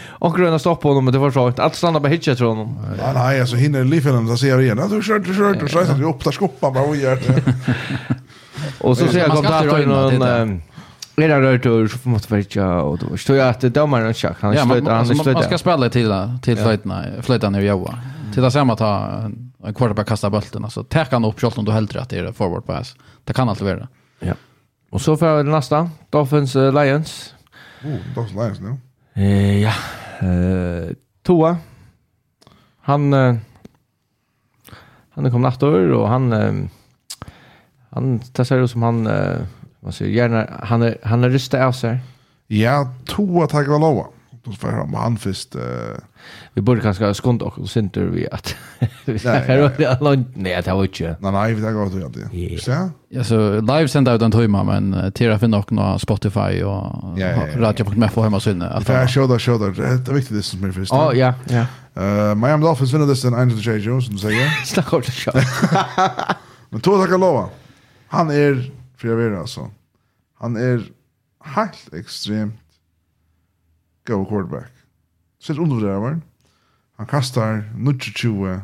och gröna stopp på honom men det var så att stanna på hitchet tror honom. Ja, nej alltså hinner Lifeland så ser jag igen. Du kör, du kör, du kör, du upp där skoppa bara och gör det. Och så ser jag kom där en... någon Är det rørt och så måste ikke, och då står jag at domaren er check han stöter han stöter. Man ska spela till till flöjtna flöjtan i Joa. Till att samma ta en quarterback kasta bollen alltså tar han upp skottet du helt rätt i det forward pass. Det kan alltid vara. Ja. Och så för nästa Dolphins Lions. Oh, Dogs Lions nu. Eh, ja. Eh, Toa. Han eh, han kom nattor og och han eh, han testar ut som han eh, vad säger gärna han är, han är rysta av sig. Ja, Toa lova då får jag med han först. Uh... Vi borde kanske ha skont och synter vi att vi ska höra det långt. Nej, det var inte. Nej, nej, vi tar gott egentligen. Visst ja? så live sända ut en timme, men tira för något Spotify och radio.med för hemma synne. sinne. Ja, show där, show där. Det är viktigt det som är först. Ja, ja, ja. Miami Dolphins vinner det sen Angel J. Jones, som säger. Snacka om det show. Men tog tackar lova. Han är, för jag vet alltså, han är helt extremt go quarterback. Sitt under Sett var. Han kastar 22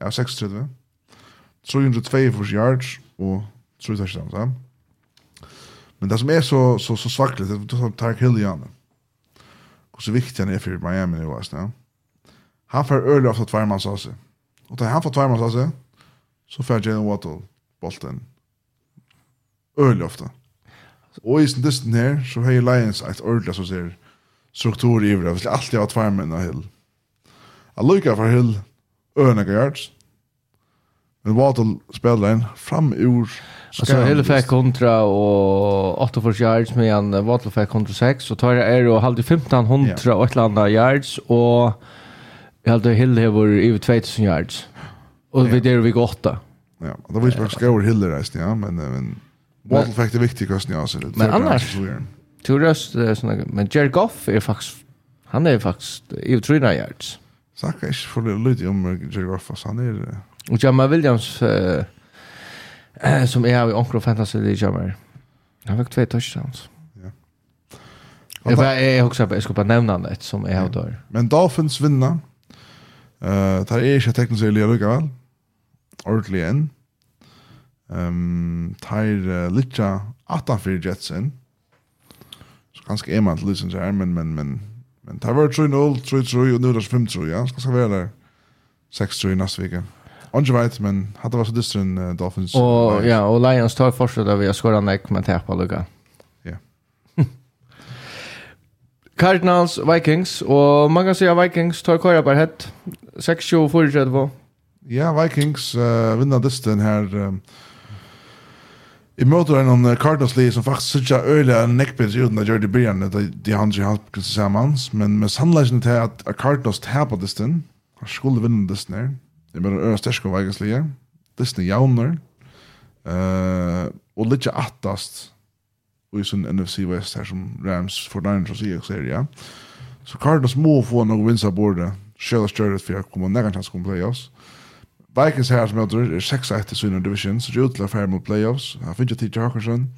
av 36. 302 for yards og 3 touchdowns. Ja. Men det som er så, så, så svaklig, det er Tark Hill i han. Hvor så viktig han er for Miami nu, altså. Ja. Han får øl ofta tværmanns av seg. Og da han får tværmanns av seg, så får Jalen Waddle bolten øl ofta. Og i sin distan her, så har Lions et ordentlig som sier struktur i det. Vi skulle alltid ha två män och hill. Jag lyckar för hill öniga yards. Men Waddle spelar en fram ur Alltså Hill fick kontra och 8 för yards medan Waddle fick kontra 6 så tar det är och halvt 1500 yeah. och ett landa yards och jag hade Hill över över 2000 yards. Och yeah. vi där vi går 8. Ja, det var jag faktiskt över Hill resten ja, men men Waddle fick det viktiga ja så det. Men annars Du röst såna men Jerry Goff är faktiskt han är faktiskt i 300 yards. Sacka är för lite om Jerry Goff så han är och Jamal Williams eh, eh, som är i Onkro Fantasy League Jamal. Han fick två touchdowns. Ja. Jag var jag också jag ska bara nämna ett som är out där. Men Dolphins vinna. Eh, uh, tar är inte tekniskt eller lika väl. Ordentligt än. Ehm, um, tar uh, Litcha 8 för Jetsen ganska är man till liksom så här men men men men tar var 3-0 3-3 och nu är det 5-3 ja ska ska vara där 6-3 nästa vecka Onge vet, men hade varit så dyster än uh, Dolphins. Och, Lions. ja, och Lions tar första där vi har skårat nek, men tappar lugga. Ja. Cardinals, Vikings, och man kan säga Vikings tar kvar bara hett. 6-2, och 4-3. Ja, Vikings uh, vinner dysten här. Um, i möter en om Cardinals Lee som faktiskt sitter öle en neckpins utan att göra det i början att de han sig halvt tillsammans men med sannolikheten till att Cardinals tappar det han skulle vinna det snär det menar öra stärsk och Vegas Lee det jauner eh och lite attast och i sin NFC West här som Rams för den så ser jag ja. Så Cardinals må få någon vinst av bordet. Själva störet för att komma nära chans att komma playoffs. Vikings här som møter är 6-1 til Senior Division, så det er utla færre mot playoffs. Han finner TJ Hawkinson,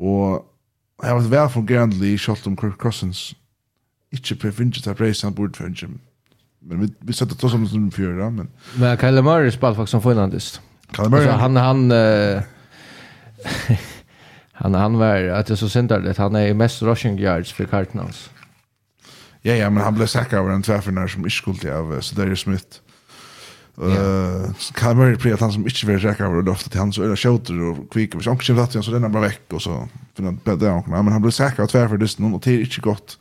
Och jag har vært vel fungerende i kjølt om Kirk Cousins. Ikke på finner til race han borde finner Men vi, vi sätter to som som fyra, men... Men Kyle Murray spelar faktiskt som finlandist. Kyle Murray? Altså, han, han... Uh, han, han var, att det er så synd han är mest rushing yards för Cardinals. Ja, ja, men han blev säker över en tvärförnär som inte skulle av Sedarius Smith. Eh, kan man ju att han som inte vill räcka över loftet till han så är det skjuter och kvicker och sånt så att han så den bara veck och så finner han bättre och men han blir säker av tvärför det och det är inte gott.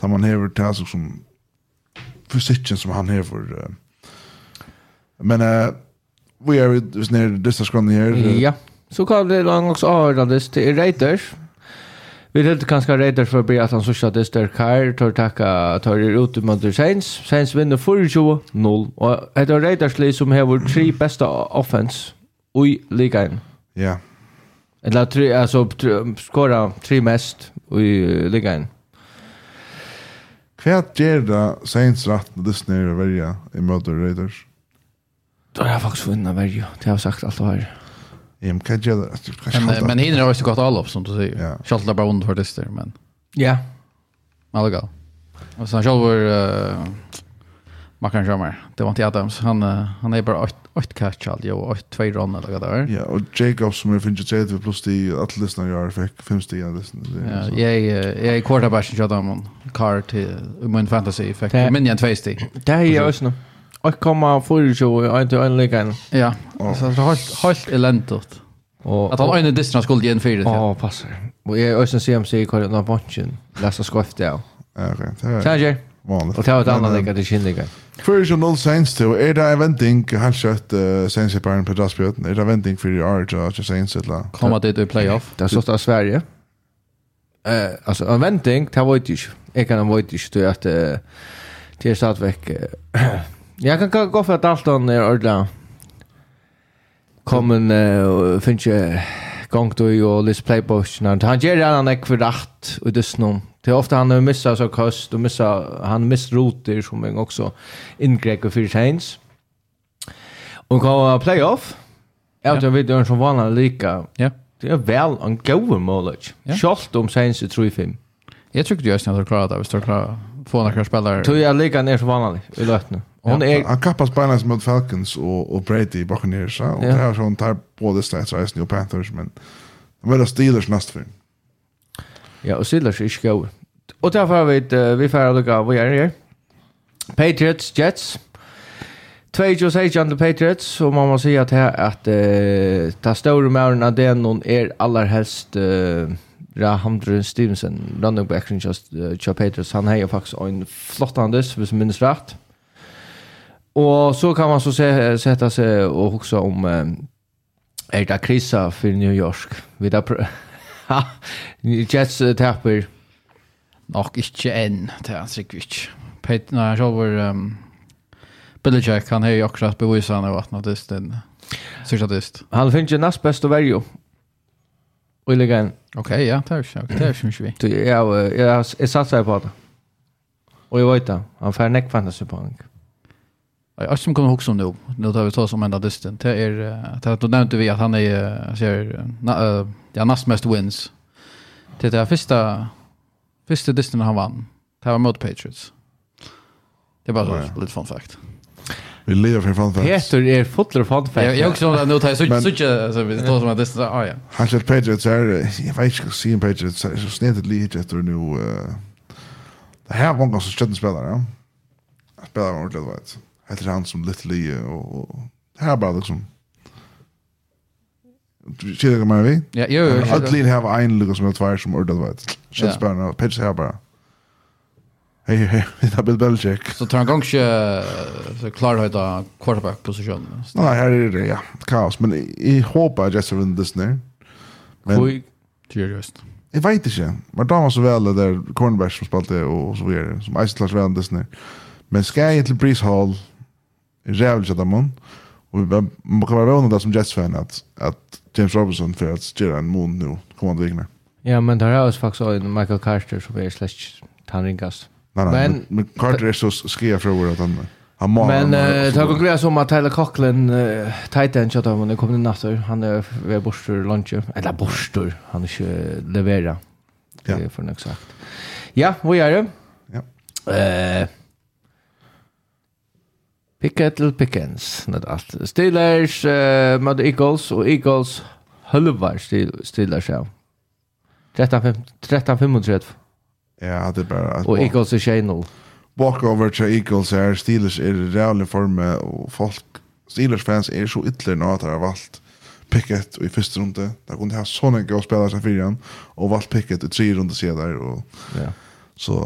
Tar man över till som fysikken som han hever. för men uh, vi är vid ner dessa skön här. Ja. Så kan det långt också avrådas till Raiders. Vi helt kanske Raiders för att bli att han sysslar att det Esther Kær tar tacka, tar er ut mot Saints. Saints vinner 4-0. Och det är Raiders li som har vår tre beste offense i ligaen. Ja. Eller tre, altså skåra tre mest i ligaen. Hva gjør det Saints rett når det snør å verja i møter Raiders? Då har jag faktiskt vunnit verja. Det har jag sagt alt det her. Ja, men kan jag Men men hinner har också gått all upp som du säger. Ja. Schalt bara under för det men. Ja. Alla gal. Och sen själv var uh, Makan Jamar. Det var inte Adams. Han uh, han är bara ett catch allt ju och två run eller vad det är. Ja, och Jacob som är finns ju det plus de att lyssna jag fick fem steg av lyssna. Ja, jag jag quarterbacken jag där man Carr till min fantasy effekt. Men jag två steg. Det är ju också. Jag kommer för ju och inte en ligan. Ja. Så det har helt helt eländigt. Och att han ene distra skulle igen för det. Ja, passar. Och jag ösen CMC kvar den bunchen. Läsa skoft där. Okej. Charger. Vanligt. Och ta ett annat lägga till kindigen. För ju noll saints till är det eventing helt kött saints på en pedasbjörn. Är det eventing för ju art och saints ett lag. Komma dit i playoff. Det står Sverige. Eh alltså en eventing tar vad inte. Jag kan vad det att det är stadväck Jag kan gå för att Dalton är ordla. Kommen uh, finns ju gång då ju Liz Playbox när han ger han en rätt och det snom. Det är ofta han har missat så kost och missar han miss roter som en också ingrepp och för chains. Och gå playoff. Jag vet inte som vanliga lika. Ja. Det är väl en god målage. Schalt om Saints i 3-5. Jag tycker ju att de klarar det. Vi står klara få några spelare. Tror jag lika ner som vanligt i lötna. Hon är han kappas Binance mot Falcons och och Brady Buccaneers så och det har sån tar både stats och New Panthers men det var Steelers nästa för. Ja, och Steelers är skoj. Och därför vi vi får lucka vad är det här? Patriots Jets. 26 under Patriots och man måste säga att här att eh ta stora männen av den någon är allra helst eh Rahamdre Stevenson running back just uh, Patriots han har ju faktiskt en flottandes hvis minns rätt. Og så kan man så se, sätta sig och också om eh, er det krisa för New York. Vi där Jets uh, tapper nog inte än till Ansrikvich. Pet när jag var um, Belichick han har ju också bevisat han att något just den sista just. Han finns ju näst bäst att välja. Och lägga Okej, ja, det är ju det är ju mycket. Du jag jag jag satsar på det. Och jag vet det. Han får neck fantasy på honom. Jag som kommer ihåg som nu, nu tar vi ta som enda dysten. Det är, det då nämnde vi att han är, ser, na, ja, näst mest wins. Det är det första, första dysten han vann. Det var mot Patriots. Det är bara ja. lite fun fact. Vi lever för fun facts. Peter är fotler fun facts. Jag, jag också när nu tar så så så vi tar som att det så ja. Han kör Patriots är jag vet inte se Patriots så snett lite efter nu. Det här var någon som stödde spelare. Spelare ordentligt vet heter han som Little Lee och, och här bara liksom du Kjell kan man vi? Ja, jo, jo. Allt lill här var en lucka som jag tvär som ordat vet. Känns bara när pitch här bara. Hej, hej, det har Bill Belichick. Så tar han gång inte så klar höjda quarterback-position. Nej, här är det, ja. Kaos. Men jag hoppas Jets vinner this nu. Hvor gjør det just? Jeg vet ikke. Men da var så vel det der cornerback som spalte og så videre. Som Eisen Lars Vendes nu. Men skal jeg til Breeze Hall, jävligt att man och man kan vara vän där som Jets fan att att James Robinson för att göra en mån nu kommande veckorna. Ja, men där har oss faktiskt en Michael Carter som är slash tanringas. Nej, nej, men, men Carter är så skrev för att han han må Men det har gått som att Tyler Coughlin uh, tight end chatta om det kommer natt han är vid borstur lunch eller borstur, han är inte leverera. Ja. Det är för något sagt. Ja, vad gör du? Ja. Eh Pickett Pickettle Pickens, net alt. Steelers uh, mot Eagles og Eagles halvar Steelers ja. 13-35. Ja, det er bare... Og Eagles er 6-0. Walkover til Eagles her, Steelers er i reale forme, og folk, Steelers fans er så ytterligere nå at de har valgt Pickett i første runde. De kunne ha sånne gode spillere som fyrer fire og valgt Pickett i tre runde siden der. Og, ja. Så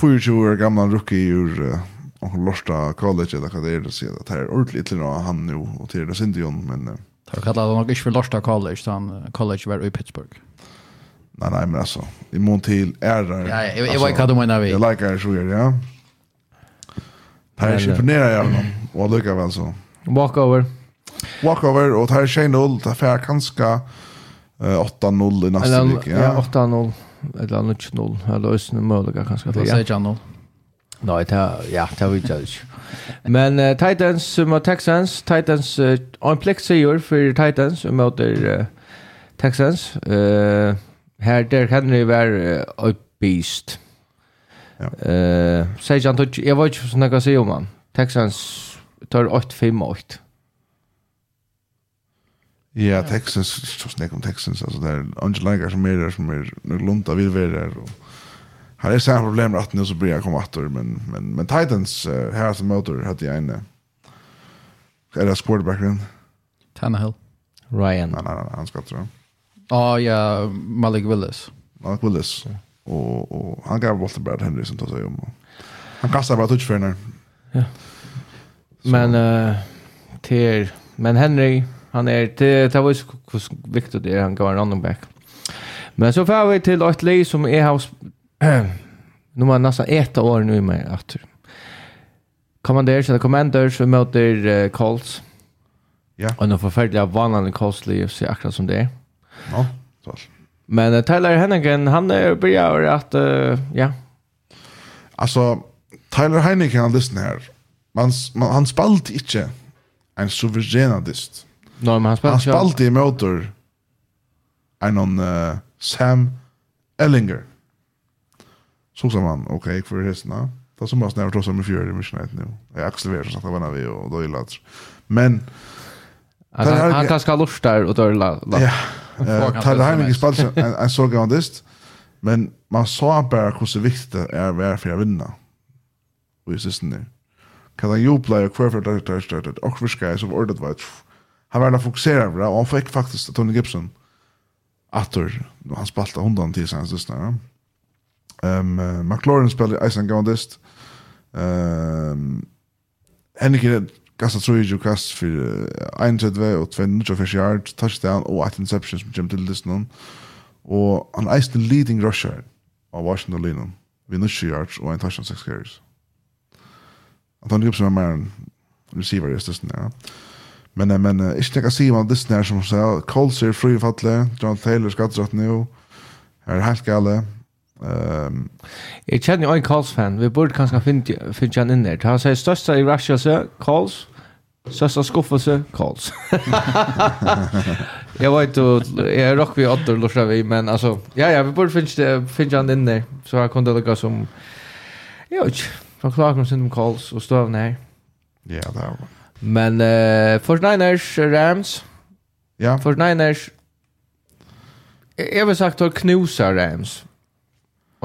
24 år gamle rookie ur... Uh, och lorsta college eller vad det är det ser att det är ordentligt lite han nu och till det synd ju men Tar kalla han inte för lorsta college han college var i Pittsburgh. Nej nej men alltså i mån till är. Ja jag vet vad du menar vi. Jag likar det så gör ja. är sig imponera jag honom och lycka väl så. Walkover. Walkover och tar sig 0 tar för kanske 8-0 i nästa vecka. Ja 8-0 eller 9-0 eller ösnen möjliga kanske. Det är 6-0. Nej, det ja, det vet jag inte. Men uh, Titans mot Texans, Titans uh, en plexseger för Titans mot uh, Texans. Eh här där kan det vara uh, beast. Ja. Eh, säg han tog jag var ju så några om han. Texans tar 8-5-8. Ja, Texans, så snäck om Texans, alltså där Angel Lager som är där som är lugnt av vidare och Det är samma problem att nu så blir jag komma åter men men men Titans uh, här som motor hade jag en är det quarterbacken? Tannehill. Ryan. Nej nej nej han ska tro Ja. Ja Malik Willis. Malik Willis. Och och han gav bollen till Brad Henderson då så ju han kastar bara touch för när Ja Men eh till men Henry han är till det var ju viktigt det han går en running back. Men så får vi till ett lag som är hos nu man nästan ett år nu med att Commanders eller Commanders för möter uh, Colts. Ja. Och en förfärliga Colts liv så akkurat som det är. Ja, så. Men uh, Tyler Hennigan, han är börjar att, uh, ja. Alltså, Tyler Hennigan, han lyssnar här. Man, man, han spalt inte en suveränadist. Nej, no, men han spalt Han spalt i motor en uh, Sam Ellinger. Så sa man, okej, okay, för hästarna. Ta som bara snävar trossa med fjärde i snätt nu. Jag accelererar så sagt, det var vi och då gillar det. Men... Alltså, han, han kan ska lustar och dörla. Ja, Tyler Heinrich är spalsen en så grandist. Men man sa bara hur så viktigt det är att vara för att vinna. Och i det nu. Kan han jubla och kvar för det där startet. Och för Sky som ordet var han var där fokuserad på det. Och han fick faktiskt Tony Gibson. Attor, han spalta hundan till sen sista. Ja. Ehm um, uh, McLaurin spelar Iceland Gondist. Ehm Henrik er tror jag kast för uh, 1-2 och 2-4 yard touchdown och ett interception som Jim Dillis någon. Och han är den leading rusher av Washington Lennon. Vi nu yards och en touchdown 6 carries. Att han grips med mer en receiver just det ja. Men men uh, inte kan se vad det är som så Colts är fri falle, John Taylor ska nu. Här helt galet. Um, Jag känner jo en Karls-fan. Vi borde kanske finna finna han in där. Han säger största i Russia så Karls. Største skuffelse, Karls. jag vet inte, jag är rock vid åttor, lorser vi, men alltså, ja, ja, vi borde finna finna han in där. Så jeg kunde lukke som, jag vet ikke, fra klagen sin om Karls og støvne her. Ja, det er. Men uh, 49ers, Rams. Ja. 49ers. Jeg, jeg vil sagt, att knusar Rams.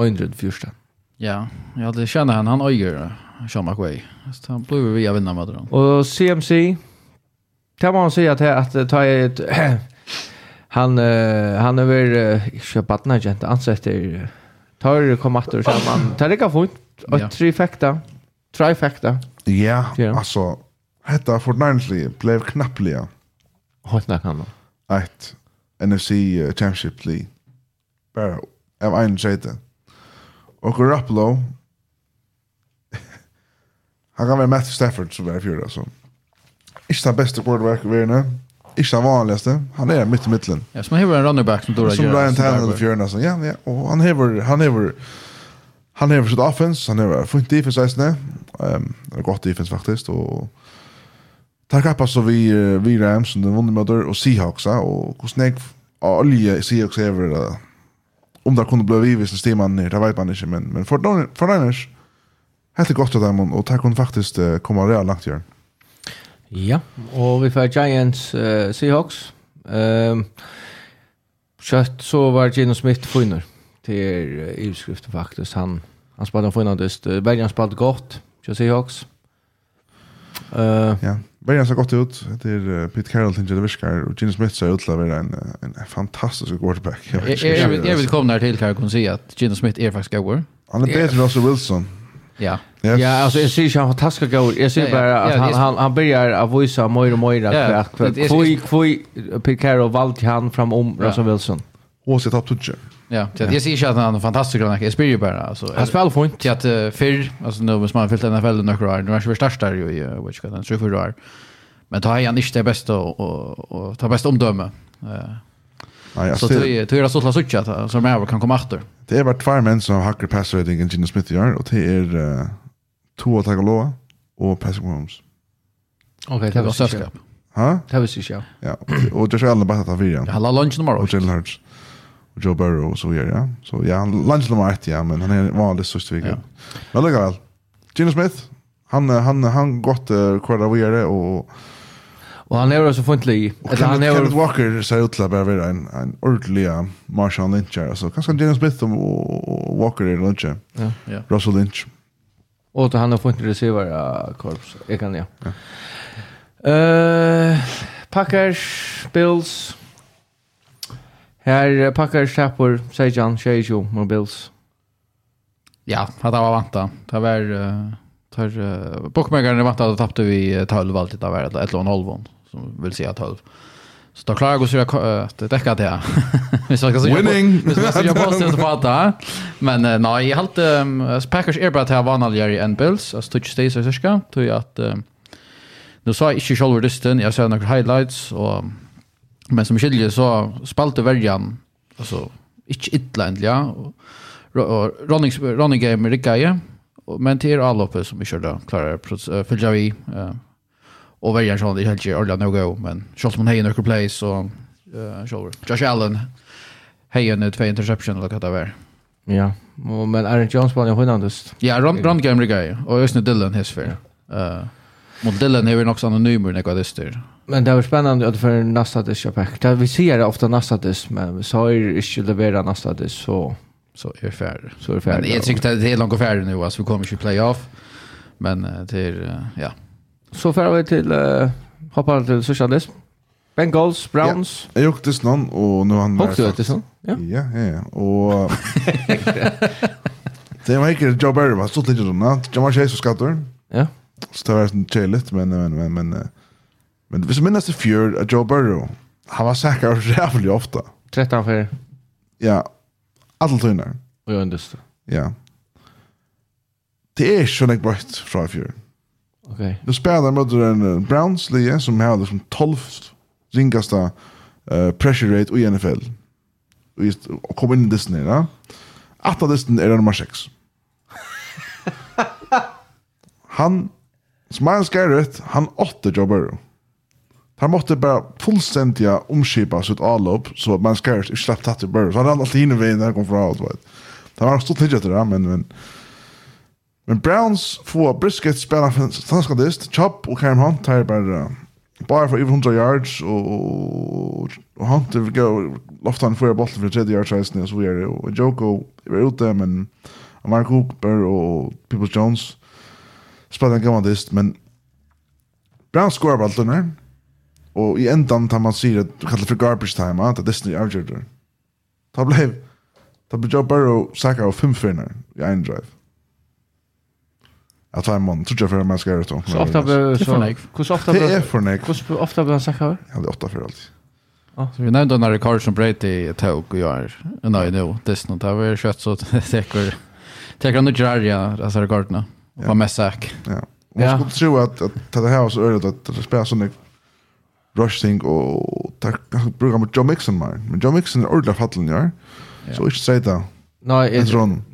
Øyndrud fyrsta. Ja, ja det känner han. Han öjer Sean McWay. Så han blev vi av vinna med honom. Och CMC. Kan man säga att, att ta ett... han, han är väl... Jag badnar inte. Han sätter... Tar komatter och känner man. Tar det kan få Och trifecta. Trifecta. Ja, alltså. Hetta fortnightly blev knappliga. Hålla kan man. Ett NFC Championship League. Bara av en sätt. Och Garoppolo. Han kan vara Matthew Stafford som är fjärde alltså. Inte den bästa quarterback i världen. Inte den vanligaste. Han är mitt i mitten. Ja, som har en running back som Dora gör. Som Ryan Tannehill i fjol alltså. Ja, ja. Och han har han har han har sitt offense, han har fint defense nästan. Ehm, um, gott defense faktiskt och Tack upp så vi vi Rams som den vunnit med och Seahawks och hur snägg olja Seahawks är väl om det kunde bli vivis när Steeman ner, det vet man inte. Men, men för, för Niners, helt är gott av dem och det kunde faktiskt uh, komma real långt göra. Ja, og vi får Giants uh, Seahawks. Um, kjøtt så var Gino Smith finner till uh, utskriften faktisk. Han, han spalte en. Uh, Bergen spalte godt til Seahawks. Uh, ja. Värjan ser gott ut. Det är Pete Carroll till det viskar och Gene Smith ser ut att vara en, en fantastisk quarterback. Jag, jag, jag, vill, jag vill komma till här och säga att Gene Smith är faktiskt god. Han är bättre än Russell Wilson. Ja. Yes. Ja, alltså jag ser ju han fantastiskt god. Jag ser bara att han, han, han börjar att visa mer och mer att kvui kvui Pete Carroll valt han fram om ja. Russell Wilson. Och så topp touch. Ja, det är ju att han är fantastisk grann. Jag spelar bara alltså. Han spelar fint. Jag att för alltså nu måste man fylla den här fällan några Nu är ju störst där ju i which kan han tror för Men ta han inte det bästa och och ta bäst omdöme. Nej, Så det det är så att ut att som jag kan komma åter. Det är bara två män som har hacker pass rating i Gina Smith gör och det är två att ta Tagaloa och Patrick Holmes. Okej, det var sällskap. Ha? Det visste jag. Ja, och det är ju alla bara att ta vidare. Alla lunch nummer 8. Och Jalen Hurts. Joe Burrow och så vidare. Ja. Så ja, han lunch nummer 1, ja, men han är vanlig sist Ja. Men lägger väl. Gino Smith, han han han gott kvar vidare och Och han är så funtlig. Eller han är Kenneth Walker så ut la bara en en ordentlig Marshall Lynch alltså kanske Gino Smith och Walker är Lynch. Ja, ja. Russell Lynch. Och då han har funnit receiver korps. Jag kan ja. Eh Packers, Bills, Här packar Shepard, Sejan, Shejo, Mobils. Ja, det var vanta. Det var uh, tar uh, bookmakern vanta att tappade vi 12 alltid där var ett lån halvon som vill säga 12. Så då klarar jag sig att täcka det. Vi ska se. Winning. Vi ska se på det på det. Men uh, nej, jag halt um, Packers är bara att ha vanligare än Bills, alltså touch stays så ska tror jag att uh, nu sa jag inte själva dysten, jag såg några highlights och Men som skiljer så spalte verjan, altså, ikke ytla endelig, ja. Running, running game med rikkeie, men till er som vi kjørte klarar följa vi, och verjan så det helt ikke ordentlig noe men shots man han heier nøkker place så uh, Josh Allen heier nu två interception, eller vad det var. Ja, men Aaron Jones var ju hundandest. Ja, Ronning er med och just nu Dylan eh Ja. Uh, Mot Dylan er vi nok sånn anonymer, det dyster. Men det var spännande att för nästa dish jag Det Vi ser det ofta nästa dish men vi sa ju inte levera nästa dish så så är färdig. Så är färdig. Men jag tycker att det är långt färdig nu alltså vi kommer ju playoff. Men det är ja. Så färdig vi till uh, hoppar till socialism. Bengals, Browns. Ja. Jag åkte snön och nu har han Åkte du till snön? Ja. Ja, ja, ja. Och Det var inte Joe Barry var så lite sådana. Jamar Chase och skattor. Ja. Så det var sån chilligt men men men men Men hvis du minnes i fjør at Joe Burrow, han var sikker rævlig ofte. 13 fjør. Ja, alle tøyner. Og jeg undest. Ja. Det er ikke sånn jeg brøtt fra i fjør. Ok. Du spiller mot en Browns lige som har liksom 12 ringaste uh, pressure rate i NFL. Og kom inn i Disney, da. Atta Disney er nummer 6. han, som Smiles Garrett, han åtte Joe Burrow. Han måtte bara fullständiga omskipa sitt avlopp så att man ska inte släppa tatt i början. Så han rann alltid hinner vägen när han kom från avlopp. Det var stort tidligare till det, men, men, men Browns får brisket spela för stanskadist. Chop och Karim Hunt tar bara bara för över 100 yards och, och Hunt vill gå loftan för bollen för 30 yards resten och så vidare. Och Joko är ute, men Mark Cooper och Peoples Jones spelar en gammal dist, men Browns skorar bollen där. Och i ändan tar man sig att kallar för garbage time, att Disney avgör det. Ta blev ta blev Joe Burrow sackar av fem finnar i en drive. Att tar en man tror jag för man ska göra det. Så ofta blir så hur så ofta blir det för nek. Hur ofta blir han sackar? Ja, det är åtta för alltid. Så vi nämnde när Carson Brady tog og gör. Nei, nå, Disney tar vi kjøtt så teker teker han nu Gerardia, alltså rekordene. Og var mest sack. Ja. Man skulle tro att, att det här var så öret att det spelar så mycket Rushing og der brukar med John Mixon mer. Men John Mixon er ordentlig fallen ja. Så ikke si det. Nei, jeg,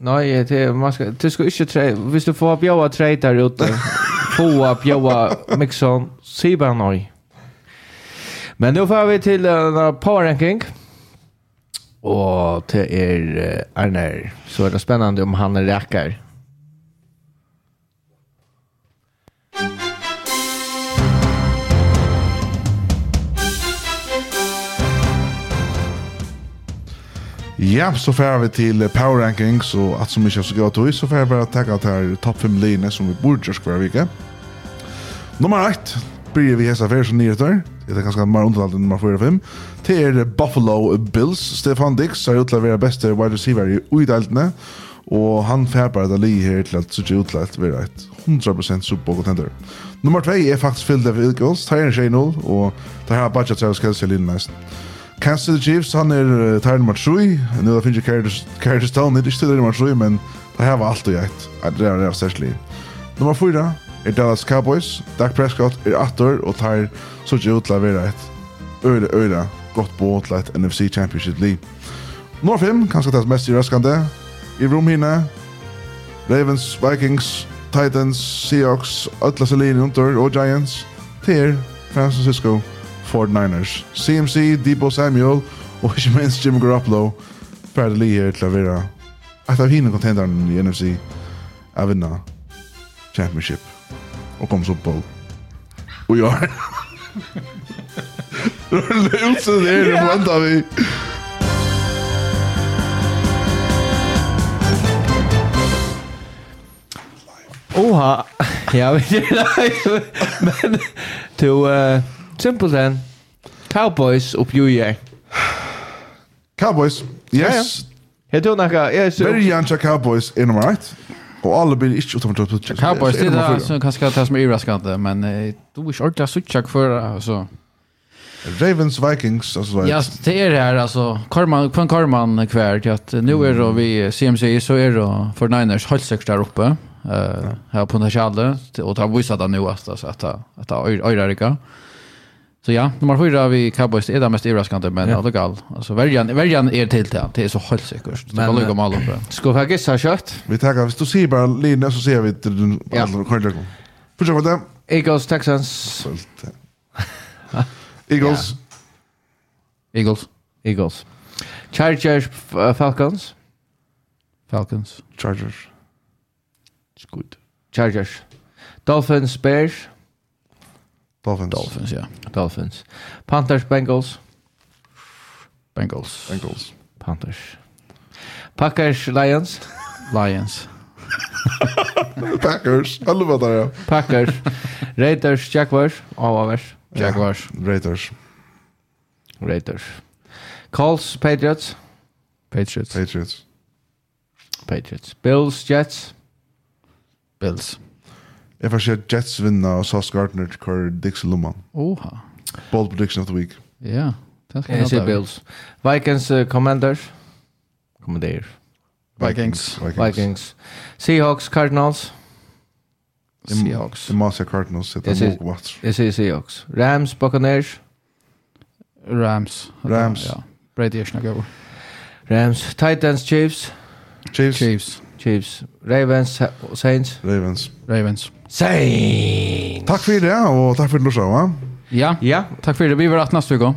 nei, det man skal du skal ikke tre hvis du får bjóa tre der ute. Få bjóa Mixon, se bare nei. Men nu får vi til en power ranking. Og til er Arner, så er det spennende om han räcker Ja, så får vi till Power Rankings och att som mycket så gott och så får vi bara tacka att här topp 5 linjer som vi borde göra kvar vecka. Nummer 1 blir vi häsa för som nyheter. Det är ganska mer underhållande än nummer 4 5. Det är Buffalo Bills. Stefan Dix har utlagt vara bästa wide receiver i utdeltene. og han får bare det li här till att så ut att vara et 100% Super contender. Nummer 2 er faktisk Philadelphia Eagles. 3-0, og det här budget så ska jag se linjen nesten. Kansas City Chiefs, han er uh, Tyron Matsui, nu da finnes jeg Curtis Stone, det er ikke tærn nummer 3, men det her var alt og gjeit. det er det særlig. Nummer 4 er Dallas Cowboys, Dak Prescott er atter, og tar så ikke ut til å være et øyre, øyre, godt på til et NFC Championship League. Nummer 5, kanskje det mest i røskende, i rom hine, Ravens, Vikings, Titans, Seahawks, Atlas Alien, Hunter og Giants, til San Francisco, 49ers. CMC, Debo Samuel og ikke minst Jimmy Garoppolo ferdig li her til å være et av hine kontenterne i NFC å vinne championship og komme Super Bowl. Og ja. år. Det var løse det her, det vant vi. Oha, ja, vi er live, men to, uh, Simpelthen. Cowboys upp ju jag. Cowboys. Yes. Jag tror några är så Very Cowboys in right. Och alla blir inte utom att toucha. Cowboys det är så kanske tas med överraskande men du är inte så check för alltså Ravens Vikings alltså Ja, det är det här alltså Karman på en Karman kväll till att nu är då vi CMC så är då för Niners halssex där uppe eh här på den och ta visat nu alltså att att att öra Så ja, nummer fyra vi Cowboys är det mest överraskande men ja. gal. Alltså värjan värjan är till det. Det är så helt säkert. Det kan lugga om alla på. Ska vi gissa kött? Vi tackar. Hvis du ser bara linje så ser vi den alla kortlägg. Försök med det. Eagles Texans. Eagles. Eagles. Eagles. Chargers Falcons. Falcons. Chargers. It's good. Chargers. Dolphins Bears. Dolphins Dolphins, ja, Dolphins. Panthers Bengals. Bengals, Bengals Panthers. Packers Lions. Lions, Packers alle var der ja Packers. Raiders Jaguars. Oh, Avavers. Jaguars, Raiders Raiders. Colts Patriots. Patriots, Patriots Patriots. Bills Jets. Bills. Jeg får se Jets vinna og Sauce Gardner kvar Dix Luman. Oha. Bold prediction of the week. Ja, det skal jeg ha. Bills. Vikings uh, Commanders. Commander. Vikings. Vikings. Vikings. Seahawks Cardinals. Seahawks. Det måste Cardinals sitta mot vart. Jag säger Seahawks. Rams Buccaneers. Rams. Rams. Ja. Brady er snakker over. Rams. Titans Chiefs. Chiefs. Chiefs. Chiefs. Ravens Saints. Ravens. Ravens. Saints. Takk for det, og takk for det, Lorsa. Ja, ja. takk for det. Vi var 18 neste uke.